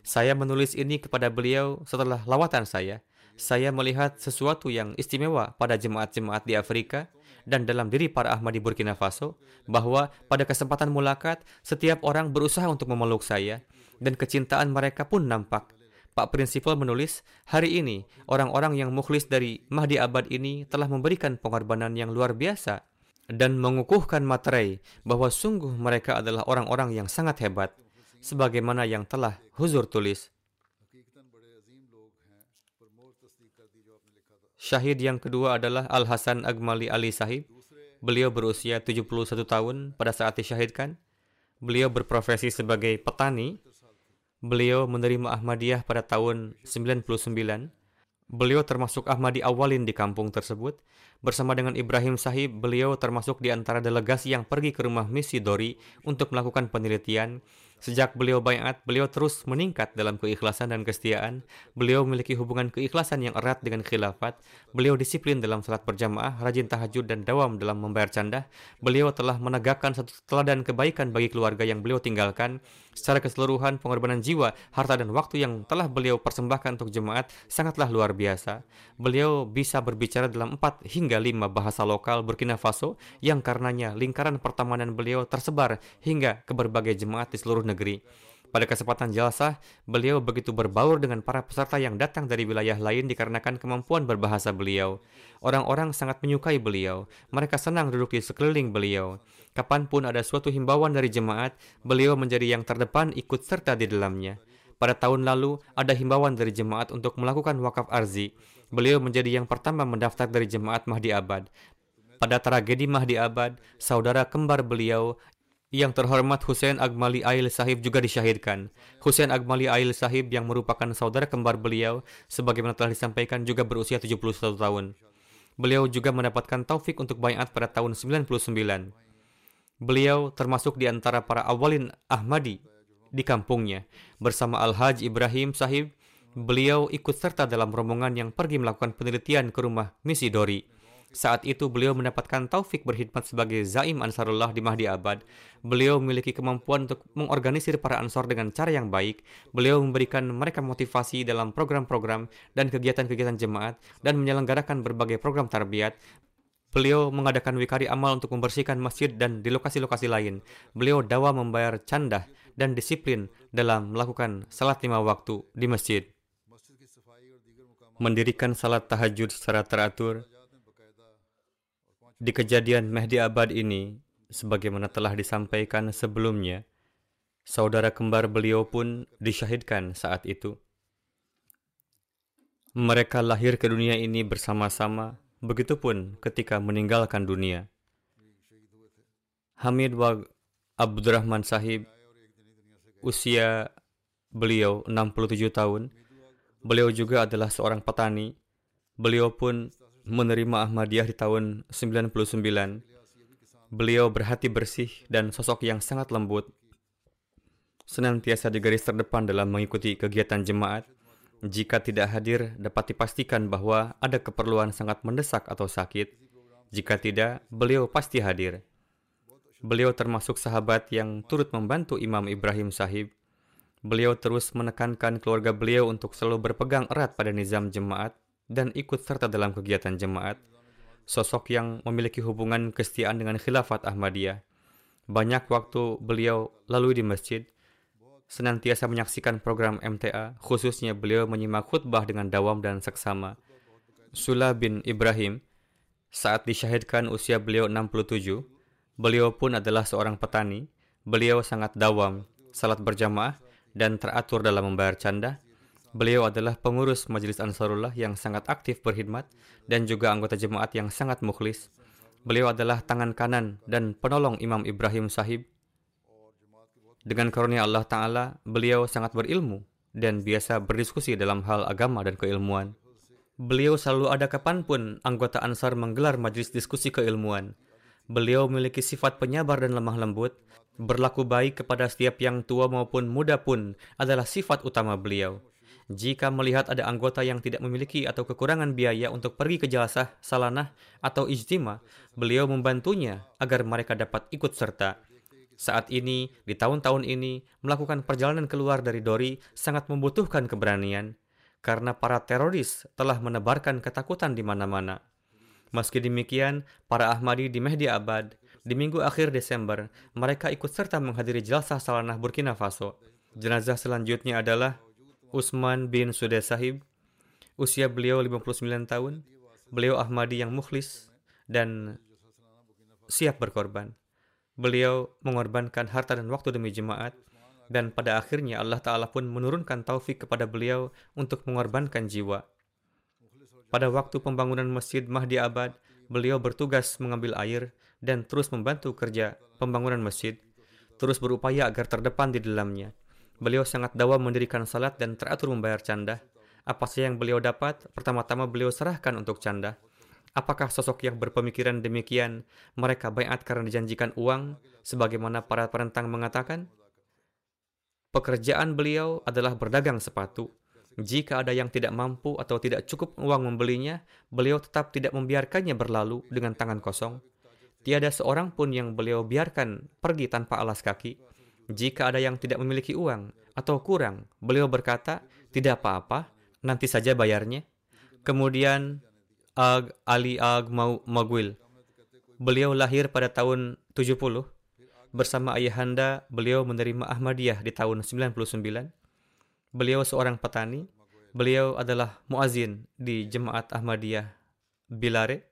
Saya menulis ini kepada beliau setelah lawatan saya. Saya melihat sesuatu yang istimewa pada jemaat-jemaat di Afrika dan dalam diri para Ahmadi Burkina Faso bahwa pada kesempatan mulakat setiap orang berusaha untuk memeluk saya dan kecintaan mereka pun nampak. Pak Prinsipal menulis, hari ini orang-orang yang mukhlis dari Mahdi Abad ini telah memberikan pengorbanan yang luar biasa dan mengukuhkan materai bahwa sungguh mereka adalah orang-orang yang sangat hebat, sebagaimana yang telah Huzur tulis. Syahid yang kedua adalah Al-Hasan Agmali Ali Sahib. Beliau berusia 71 tahun pada saat disyahidkan. Beliau berprofesi sebagai petani. Beliau menerima Ahmadiyah pada tahun 99 Beliau termasuk Ahmadi awalin di kampung tersebut. Bersama dengan Ibrahim Sahib, beliau termasuk di antara delegasi yang pergi ke rumah misi Dori untuk melakukan penelitian Sejak beliau bayat, beliau terus meningkat dalam keikhlasan dan kesetiaan. Beliau memiliki hubungan keikhlasan yang erat dengan khilafat. Beliau disiplin dalam salat berjamaah, rajin tahajud dan dawam dalam membayar canda. Beliau telah menegakkan satu teladan kebaikan bagi keluarga yang beliau tinggalkan. Secara keseluruhan, pengorbanan jiwa, harta dan waktu yang telah beliau persembahkan untuk jemaat sangatlah luar biasa. Beliau bisa berbicara dalam empat hingga lima bahasa lokal Burkina Faso yang karenanya lingkaran pertemanan beliau tersebar hingga ke berbagai jemaat di seluruh negeri. Pada kesempatan jalsah, beliau begitu berbaur dengan para peserta yang datang dari wilayah lain dikarenakan kemampuan berbahasa beliau. Orang-orang sangat menyukai beliau. Mereka senang duduk di sekeliling beliau. Kapan pun ada suatu himbauan dari jemaat, beliau menjadi yang terdepan ikut serta di dalamnya. Pada tahun lalu, ada himbauan dari jemaat untuk melakukan wakaf arzi. Beliau menjadi yang pertama mendaftar dari jemaat Mahdi Abad. Pada tragedi Mahdi Abad, saudara kembar beliau yang terhormat Hussein Agmali Ail Sahib juga disyahidkan. Hussein Agmali Ail Sahib yang merupakan saudara kembar beliau, sebagaimana telah disampaikan juga berusia 71 tahun. Beliau juga mendapatkan taufik untuk bayat pada tahun 99. Beliau termasuk di antara para awalin Ahmadi di kampungnya. Bersama Al-Haj Ibrahim Sahib, beliau ikut serta dalam rombongan yang pergi melakukan penelitian ke rumah misi Dori. Saat itu beliau mendapatkan taufik berkhidmat sebagai Zaim Ansarullah di Mahdi Abad. Beliau memiliki kemampuan untuk mengorganisir para ansor dengan cara yang baik. Beliau memberikan mereka motivasi dalam program-program dan kegiatan-kegiatan jemaat dan menyelenggarakan berbagai program tarbiyat. Beliau mengadakan wikari amal untuk membersihkan masjid dan di lokasi-lokasi lain. Beliau dawa membayar candah dan disiplin dalam melakukan salat lima waktu di masjid. Mendirikan salat tahajud secara teratur, di kejadian Mehdi Abad ini, sebagaimana telah disampaikan sebelumnya, saudara kembar beliau pun disyahidkan saat itu. Mereka lahir ke dunia ini bersama-sama, begitupun ketika meninggalkan dunia. Hamid wa Abdurrahman Sahib, usia beliau 67 tahun, beliau juga adalah seorang petani. Beliau pun menerima Ahmadiyah di tahun 99. Beliau berhati bersih dan sosok yang sangat lembut. Senantiasa di garis terdepan dalam mengikuti kegiatan jemaat. Jika tidak hadir, dapat dipastikan bahwa ada keperluan sangat mendesak atau sakit. Jika tidak, beliau pasti hadir. Beliau termasuk sahabat yang turut membantu Imam Ibrahim Sahib. Beliau terus menekankan keluarga beliau untuk selalu berpegang erat pada nizam jemaat dan ikut serta dalam kegiatan jemaat, sosok yang memiliki hubungan kesetiaan dengan khilafat Ahmadiyah. Banyak waktu beliau lalui di masjid, senantiasa menyaksikan program MTA, khususnya beliau menyimak khutbah dengan dawam dan seksama. Sula bin Ibrahim, saat disyahidkan usia beliau 67, beliau pun adalah seorang petani. Beliau sangat dawam, salat berjamaah, dan teratur dalam membayar canda, Beliau adalah pengurus Majelis Ansarullah yang sangat aktif berkhidmat dan juga anggota jemaat yang sangat mukhlis. Beliau adalah tangan kanan dan penolong Imam Ibrahim Sahib. Dengan karunia Allah Ta'ala, beliau sangat berilmu dan biasa berdiskusi dalam hal agama dan keilmuan. Beliau selalu ada kapan pun anggota Ansar menggelar majelis diskusi keilmuan. Beliau memiliki sifat penyabar dan lemah lembut. Berlaku baik kepada setiap yang tua maupun muda pun adalah sifat utama beliau. Jika melihat ada anggota yang tidak memiliki atau kekurangan biaya untuk pergi ke jalasah, salanah, atau ijtima, beliau membantunya agar mereka dapat ikut serta. Saat ini, di tahun-tahun ini, melakukan perjalanan keluar dari Dori sangat membutuhkan keberanian, karena para teroris telah menebarkan ketakutan di mana-mana. Meski demikian, para Ahmadi di Mehdi Abad, di minggu akhir Desember, mereka ikut serta menghadiri jelasah salanah Burkina Faso. Jenazah selanjutnya adalah Usman bin Sudah Sahib. Usia beliau 59 tahun. Beliau Ahmadi yang mukhlis dan siap berkorban. Beliau mengorbankan harta dan waktu demi jemaat dan pada akhirnya Allah Ta'ala pun menurunkan taufik kepada beliau untuk mengorbankan jiwa. Pada waktu pembangunan Masjid Mahdi Abad, beliau bertugas mengambil air dan terus membantu kerja pembangunan masjid, terus berupaya agar terdepan di dalamnya. Beliau sangat dawa mendirikan salat dan teratur membayar canda. Apa saja yang beliau dapat, pertama-tama beliau serahkan untuk canda. Apakah sosok yang berpemikiran demikian mereka bayat karena dijanjikan uang, sebagaimana para perentang mengatakan? Pekerjaan beliau adalah berdagang sepatu. Jika ada yang tidak mampu atau tidak cukup uang membelinya, beliau tetap tidak membiarkannya berlalu dengan tangan kosong. Tiada seorang pun yang beliau biarkan pergi tanpa alas kaki. Jika ada yang tidak memiliki uang atau kurang, beliau berkata, tidak apa-apa, nanti saja bayarnya. Kemudian Ag Ali Ag Magwil. Beliau lahir pada tahun 70. Bersama ayahanda, beliau menerima Ahmadiyah di tahun 99. Beliau seorang petani. Beliau adalah muazin di Jemaat Ahmadiyah Bilare.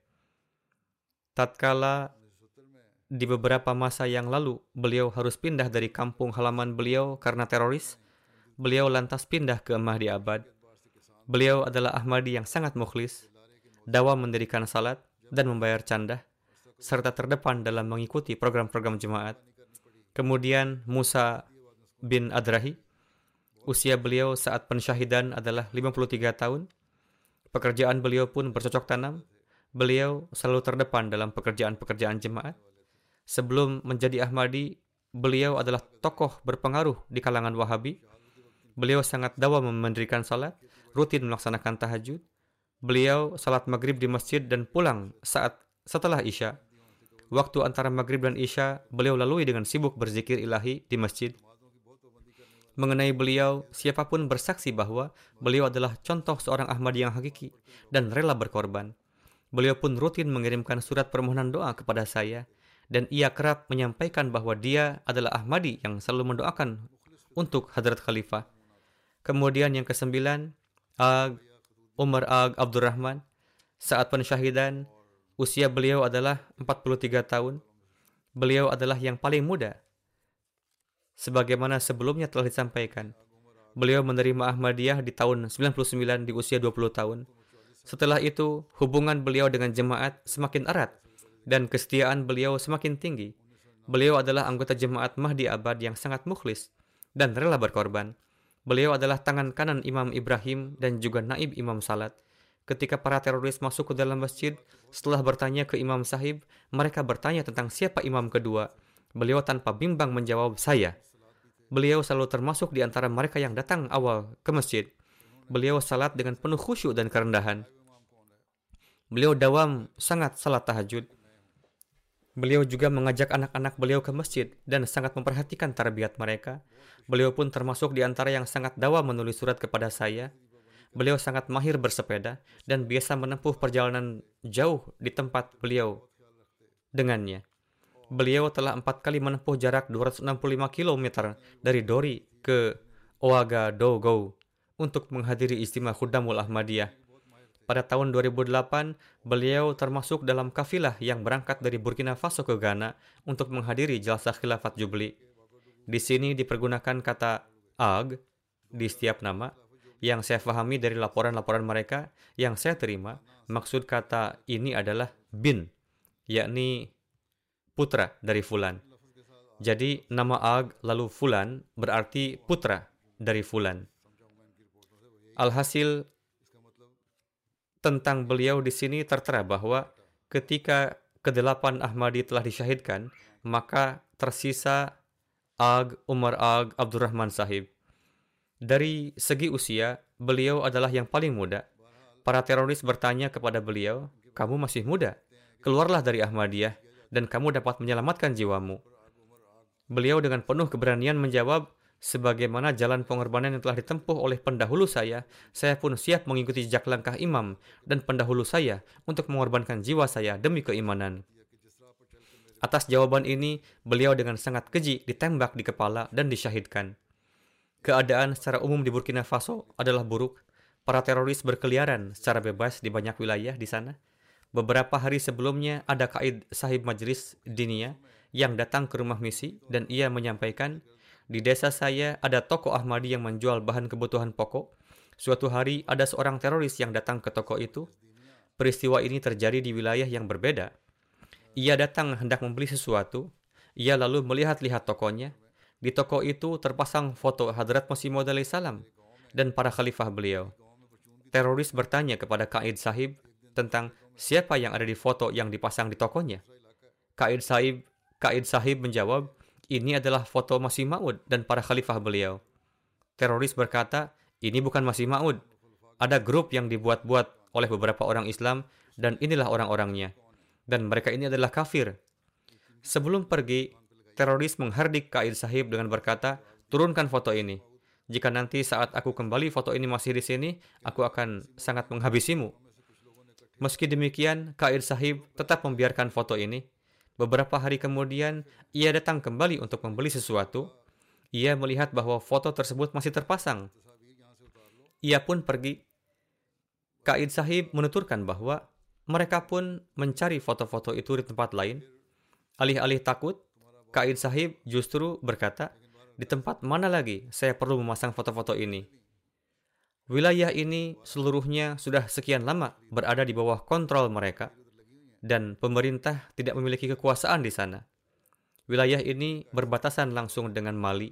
Tatkala di beberapa masa yang lalu, beliau harus pindah dari kampung halaman beliau karena teroris. Beliau lantas pindah ke Mahdi Abad. Beliau adalah Ahmadi yang sangat mukhlis, dawa mendirikan salat dan membayar candah, serta terdepan dalam mengikuti program-program jemaat. Kemudian Musa bin Adrahi, usia beliau saat pensyahidan adalah 53 tahun. Pekerjaan beliau pun bercocok tanam. Beliau selalu terdepan dalam pekerjaan-pekerjaan jemaat. Sebelum menjadi Ahmadi, beliau adalah tokoh berpengaruh di kalangan Wahabi. Beliau sangat dawa mendirikan salat, rutin melaksanakan tahajud. beliau salat maghrib di masjid dan pulang saat setelah isya. Waktu antara maghrib dan isya, beliau lalui dengan sibuk berzikir ilahi di masjid. Mengenai beliau, siapa pun bersaksi bahwa beliau adalah contoh seorang Ahmadi yang hakiki dan rela berkorban. Beliau pun rutin mengirimkan surat permohonan doa kepada saya dan ia kerap menyampaikan bahwa dia adalah Ahmadi yang selalu mendoakan untuk Hadrat Khalifah. Kemudian yang kesembilan, Ag Umar Ag Abdurrahman. Saat pensyahidan, Usia beliau adalah 43 tahun. Beliau adalah yang paling muda. Sebagaimana sebelumnya telah disampaikan, beliau menerima Ahmadiyah di tahun 99 di usia 20 tahun. Setelah itu, hubungan beliau dengan jemaat semakin erat dan kesetiaan beliau semakin tinggi. Beliau adalah anggota jemaat Mahdi Abad yang sangat mukhlis dan rela berkorban. Beliau adalah tangan kanan Imam Ibrahim dan juga naib Imam Salat. Ketika para teroris masuk ke dalam masjid, setelah bertanya ke Imam Sahib, mereka bertanya tentang siapa imam kedua. Beliau tanpa bimbang menjawab, saya. Beliau selalu termasuk di antara mereka yang datang awal ke masjid. Beliau salat dengan penuh khusyuk dan kerendahan. Beliau dawam sangat salat tahajud. Beliau juga mengajak anak-anak beliau ke masjid dan sangat memperhatikan tarbiyat mereka. Beliau pun termasuk di antara yang sangat dawam menulis surat kepada saya Beliau sangat mahir bersepeda dan biasa menempuh perjalanan jauh di tempat beliau dengannya. Beliau telah empat kali menempuh jarak 265 km dari Dori ke Ouagadougou untuk menghadiri istimewa Khudamul Ahmadiyah. Pada tahun 2008, beliau termasuk dalam kafilah yang berangkat dari Burkina Faso ke Ghana untuk menghadiri Jalsah Khilafat Jubli. Di sini dipergunakan kata ag di setiap nama yang saya pahami dari laporan-laporan mereka yang saya terima, maksud kata ini adalah bin, yakni putra dari Fulan. Jadi nama Ag lalu Fulan berarti putra dari Fulan. Alhasil tentang beliau di sini tertera bahwa ketika kedelapan Ahmadi telah disyahidkan, maka tersisa Ag Umar Ag Abdurrahman Sahib. Dari segi usia, beliau adalah yang paling muda. Para teroris bertanya kepada beliau, kamu masih muda, keluarlah dari Ahmadiyah, dan kamu dapat menyelamatkan jiwamu. Beliau dengan penuh keberanian menjawab, sebagaimana jalan pengorbanan yang telah ditempuh oleh pendahulu saya, saya pun siap mengikuti jejak langkah imam dan pendahulu saya untuk mengorbankan jiwa saya demi keimanan. Atas jawaban ini, beliau dengan sangat keji ditembak di kepala dan disyahidkan. Keadaan secara umum di Burkina Faso adalah buruk. Para teroris berkeliaran secara bebas di banyak wilayah di sana. Beberapa hari sebelumnya ada kaid sahib majlis dinia yang datang ke rumah misi dan ia menyampaikan, di desa saya ada toko Ahmadi yang menjual bahan kebutuhan pokok. Suatu hari ada seorang teroris yang datang ke toko itu. Peristiwa ini terjadi di wilayah yang berbeda. Ia datang hendak membeli sesuatu. Ia lalu melihat-lihat tokonya di toko itu terpasang foto Hadrat Masih Maud salam dan para khalifah beliau. Teroris bertanya kepada Kaid Sahib tentang siapa yang ada di foto yang dipasang di tokonya. Kaid Sahib, Kaid Sahib menjawab, ini adalah foto Masih Maud dan para khalifah beliau. Teroris berkata, ini bukan Masih Maud. Ada grup yang dibuat-buat oleh beberapa orang Islam dan inilah orang-orangnya. Dan mereka ini adalah kafir. Sebelum pergi, teroris menghardik Kaid Sahib dengan berkata, turunkan foto ini. Jika nanti saat aku kembali foto ini masih di sini, aku akan sangat menghabisimu. Meski demikian, Kaid Sahib tetap membiarkan foto ini. Beberapa hari kemudian, ia datang kembali untuk membeli sesuatu. Ia melihat bahwa foto tersebut masih terpasang. Ia pun pergi. Kaid Sahib menuturkan bahwa mereka pun mencari foto-foto itu di tempat lain. Alih-alih takut, Kaid Sahib justru berkata, di tempat mana lagi saya perlu memasang foto-foto ini? Wilayah ini seluruhnya sudah sekian lama berada di bawah kontrol mereka, dan pemerintah tidak memiliki kekuasaan di sana. Wilayah ini berbatasan langsung dengan Mali,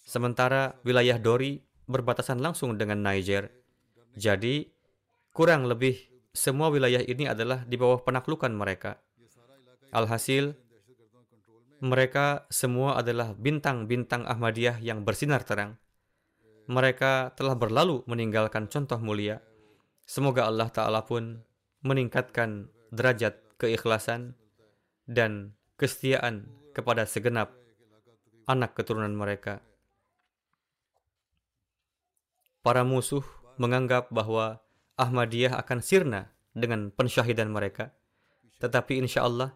sementara wilayah Dori berbatasan langsung dengan Niger. Jadi, kurang lebih semua wilayah ini adalah di bawah penaklukan mereka. Alhasil, mereka semua adalah bintang-bintang Ahmadiyah yang bersinar terang. Mereka telah berlalu meninggalkan contoh mulia. Semoga Allah Ta'ala pun meningkatkan derajat keikhlasan dan kesetiaan kepada segenap anak keturunan mereka. Para musuh menganggap bahwa Ahmadiyah akan sirna dengan pensyahidan mereka. Tetapi insya Allah,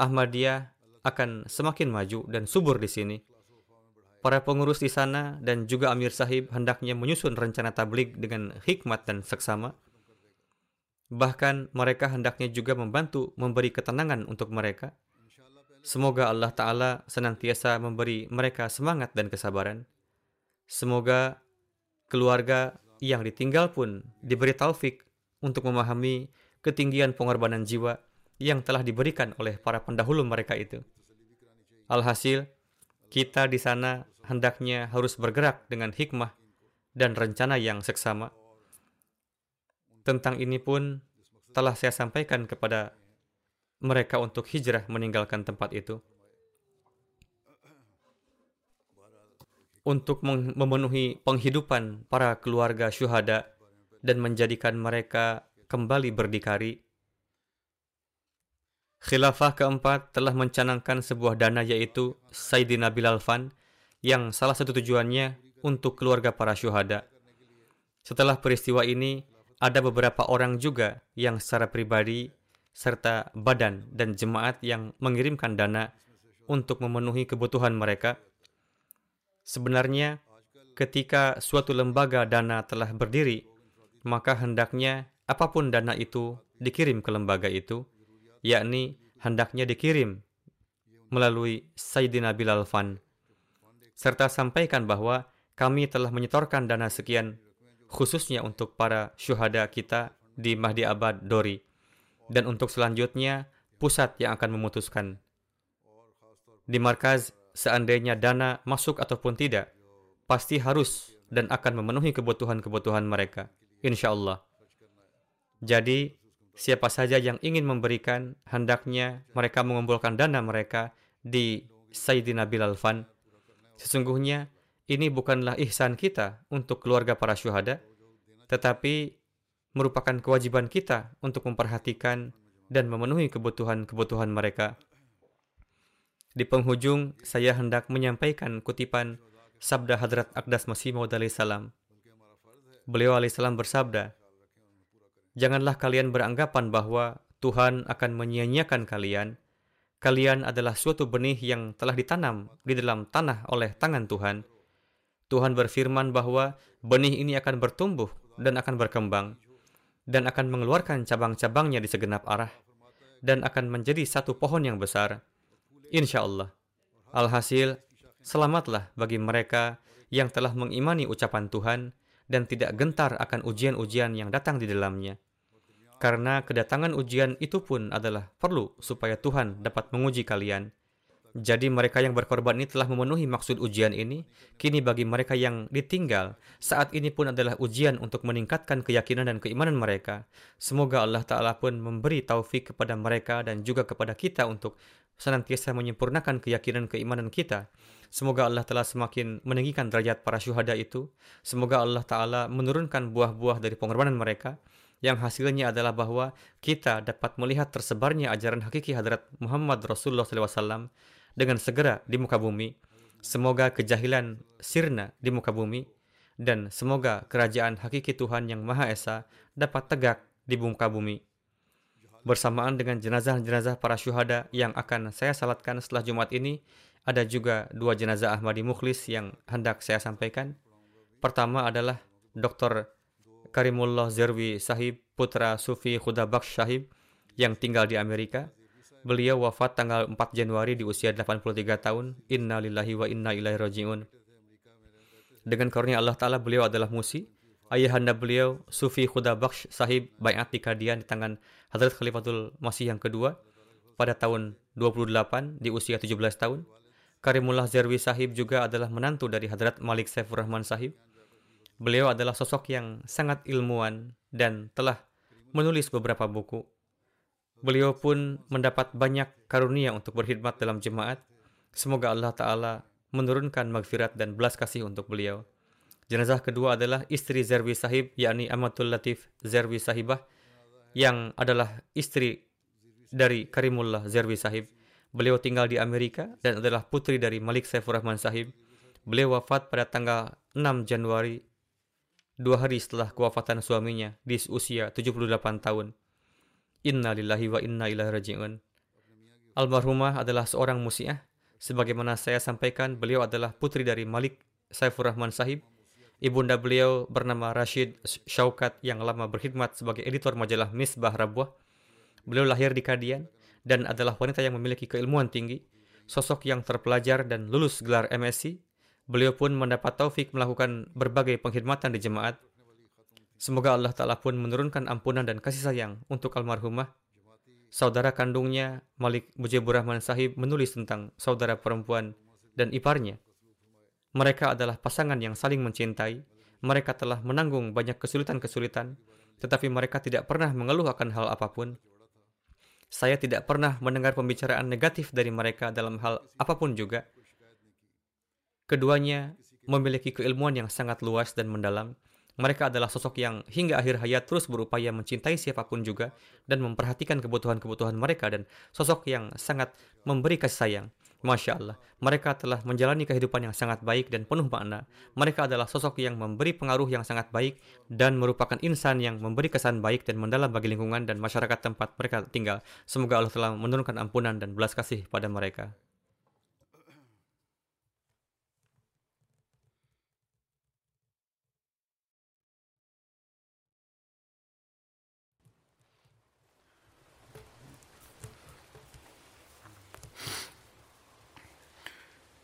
Ahmadiyah akan semakin maju dan subur di sini. Para pengurus di sana dan juga Amir Sahib hendaknya menyusun rencana tablik dengan hikmat dan seksama. Bahkan mereka hendaknya juga membantu memberi ketenangan untuk mereka. Semoga Allah Ta'ala senantiasa memberi mereka semangat dan kesabaran. Semoga keluarga yang ditinggal pun diberi taufik untuk memahami ketinggian pengorbanan jiwa yang telah diberikan oleh para pendahulu mereka itu. Alhasil, kita di sana hendaknya harus bergerak dengan hikmah dan rencana yang seksama. Tentang ini pun telah saya sampaikan kepada mereka untuk hijrah meninggalkan tempat itu. Untuk memenuhi penghidupan para keluarga syuhada dan menjadikan mereka kembali berdikari. Khilafah keempat telah mencanangkan sebuah dana yaitu Sayyidina Bilal Fan yang salah satu tujuannya untuk keluarga para syuhada. Setelah peristiwa ini, ada beberapa orang juga yang secara pribadi serta badan dan jemaat yang mengirimkan dana untuk memenuhi kebutuhan mereka. Sebenarnya, ketika suatu lembaga dana telah berdiri, maka hendaknya apa pun dana itu dikirim ke lembaga itu yakni hendaknya dikirim melalui Sayyidina Bilal Fan, serta sampaikan bahwa kami telah menyetorkan dana sekian khususnya untuk para syuhada kita di Mahdi Abad Dori, dan untuk selanjutnya pusat yang akan memutuskan. Di markaz, seandainya dana masuk ataupun tidak, pasti harus dan akan memenuhi kebutuhan-kebutuhan mereka, insya Allah. Jadi, Siapa saja yang ingin memberikan, hendaknya mereka mengumpulkan dana mereka di Sayyidina Bilal Fan. Sesungguhnya, ini bukanlah ihsan kita untuk keluarga para syuhada, tetapi merupakan kewajiban kita untuk memperhatikan dan memenuhi kebutuhan-kebutuhan mereka. Di penghujung, saya hendak menyampaikan kutipan sabda Hadrat Aqdas Masih Maud salam. Beliau alaihissalam bersabda, Janganlah kalian beranggapan bahwa Tuhan akan menyia-nyiakan kalian. Kalian adalah suatu benih yang telah ditanam di dalam tanah oleh tangan Tuhan. Tuhan berfirman bahwa benih ini akan bertumbuh dan akan berkembang dan akan mengeluarkan cabang-cabangnya di segenap arah dan akan menjadi satu pohon yang besar. Insya Allah. Alhasil, selamatlah bagi mereka yang telah mengimani ucapan Tuhan dan tidak gentar akan ujian-ujian yang datang di dalamnya. Karena kedatangan ujian itu pun adalah perlu supaya Tuhan dapat menguji kalian. Jadi mereka yang berkorban ini telah memenuhi maksud ujian ini. Kini bagi mereka yang ditinggal, saat ini pun adalah ujian untuk meningkatkan keyakinan dan keimanan mereka. Semoga Allah Ta'ala pun memberi taufik kepada mereka dan juga kepada kita untuk senantiasa menyempurnakan keyakinan keimanan kita. Semoga Allah telah semakin meninggikan derajat para syuhada itu. Semoga Allah Ta'ala menurunkan buah-buah dari pengorbanan mereka yang hasilnya adalah bahwa kita dapat melihat tersebarnya ajaran hakiki hadrat Muhammad Rasulullah SAW dengan segera di muka bumi. Semoga kejahilan sirna di muka bumi dan semoga kerajaan hakiki Tuhan yang Maha Esa dapat tegak di muka bumi. Bersamaan dengan jenazah-jenazah para syuhada yang akan saya salatkan setelah Jumat ini, ada juga dua jenazah Ahmadi Mukhlis yang hendak saya sampaikan. Pertama adalah Dr. Karimullah Zerwi Sahib, putra Sufi Khudabaksh Sahib yang tinggal di Amerika. Beliau wafat tanggal 4 Januari di usia 83 tahun. Inna lillahi wa inna ilaihi raji'un. Dengan karunia Allah Ta'ala, beliau adalah musi. Ayahanda beliau, Sufi Khudabaksh Sahib, bayat di Kadian di tangan Hadrat Khalifatul Masih yang kedua pada tahun 28 di usia 17 tahun. Karimullah Zerwi Sahib juga adalah menantu dari Hadrat Malik Saifur Rahman Sahib Beliau adalah sosok yang sangat ilmuwan dan telah menulis beberapa buku. Beliau pun mendapat banyak karunia untuk berkhidmat dalam jemaat. Semoga Allah Ta'ala menurunkan magfirat dan belas kasih untuk beliau. Jenazah kedua adalah istri Zerwi Sahib, yakni Amatul Latif Zerwi Sahibah, yang adalah istri dari Karimullah Zerwi Sahib. Beliau tinggal di Amerika dan adalah putri dari Malik Saifur Rahman Sahib. Beliau wafat pada tanggal 6 Januari, dua hari setelah kewafatan suaminya di usia 78 tahun. Inna lillahi wa inna ilaihi raji'un. Almarhumah adalah seorang musiah. Sebagaimana saya sampaikan, beliau adalah putri dari Malik Saifur Rahman Sahib Ibunda beliau bernama Rashid Shaukat yang lama berkhidmat sebagai editor majalah Misbah Rabuah. Beliau lahir di Kadian dan adalah wanita yang memiliki keilmuan tinggi, sosok yang terpelajar dan lulus gelar MSc. Beliau pun mendapat taufik melakukan berbagai pengkhidmatan di jemaat. Semoga Allah Ta'ala pun menurunkan ampunan dan kasih sayang untuk almarhumah. Saudara kandungnya, Malik Mujibur Rahman Sahib, menulis tentang saudara perempuan dan iparnya mereka adalah pasangan yang saling mencintai. Mereka telah menanggung banyak kesulitan-kesulitan, tetapi mereka tidak pernah mengeluh akan hal apa pun. Saya tidak pernah mendengar pembicaraan negatif dari mereka dalam hal apa pun juga. Keduanya memiliki keilmuan yang sangat luas dan mendalam. Mereka adalah sosok yang hingga akhir hayat terus berupaya mencintai siapa pun juga dan memperhatikan kebutuhan-kebutuhan mereka dan sosok yang sangat memberi kasih sayang. Masya Allah, mereka telah menjalani kehidupan yang sangat baik dan penuh makna. Mereka adalah sosok yang memberi pengaruh yang sangat baik dan merupakan insan yang memberi kesan baik dan mendalam bagi lingkungan dan masyarakat tempat mereka tinggal. Semoga Allah telah menurunkan ampunan dan belas kasih pada mereka.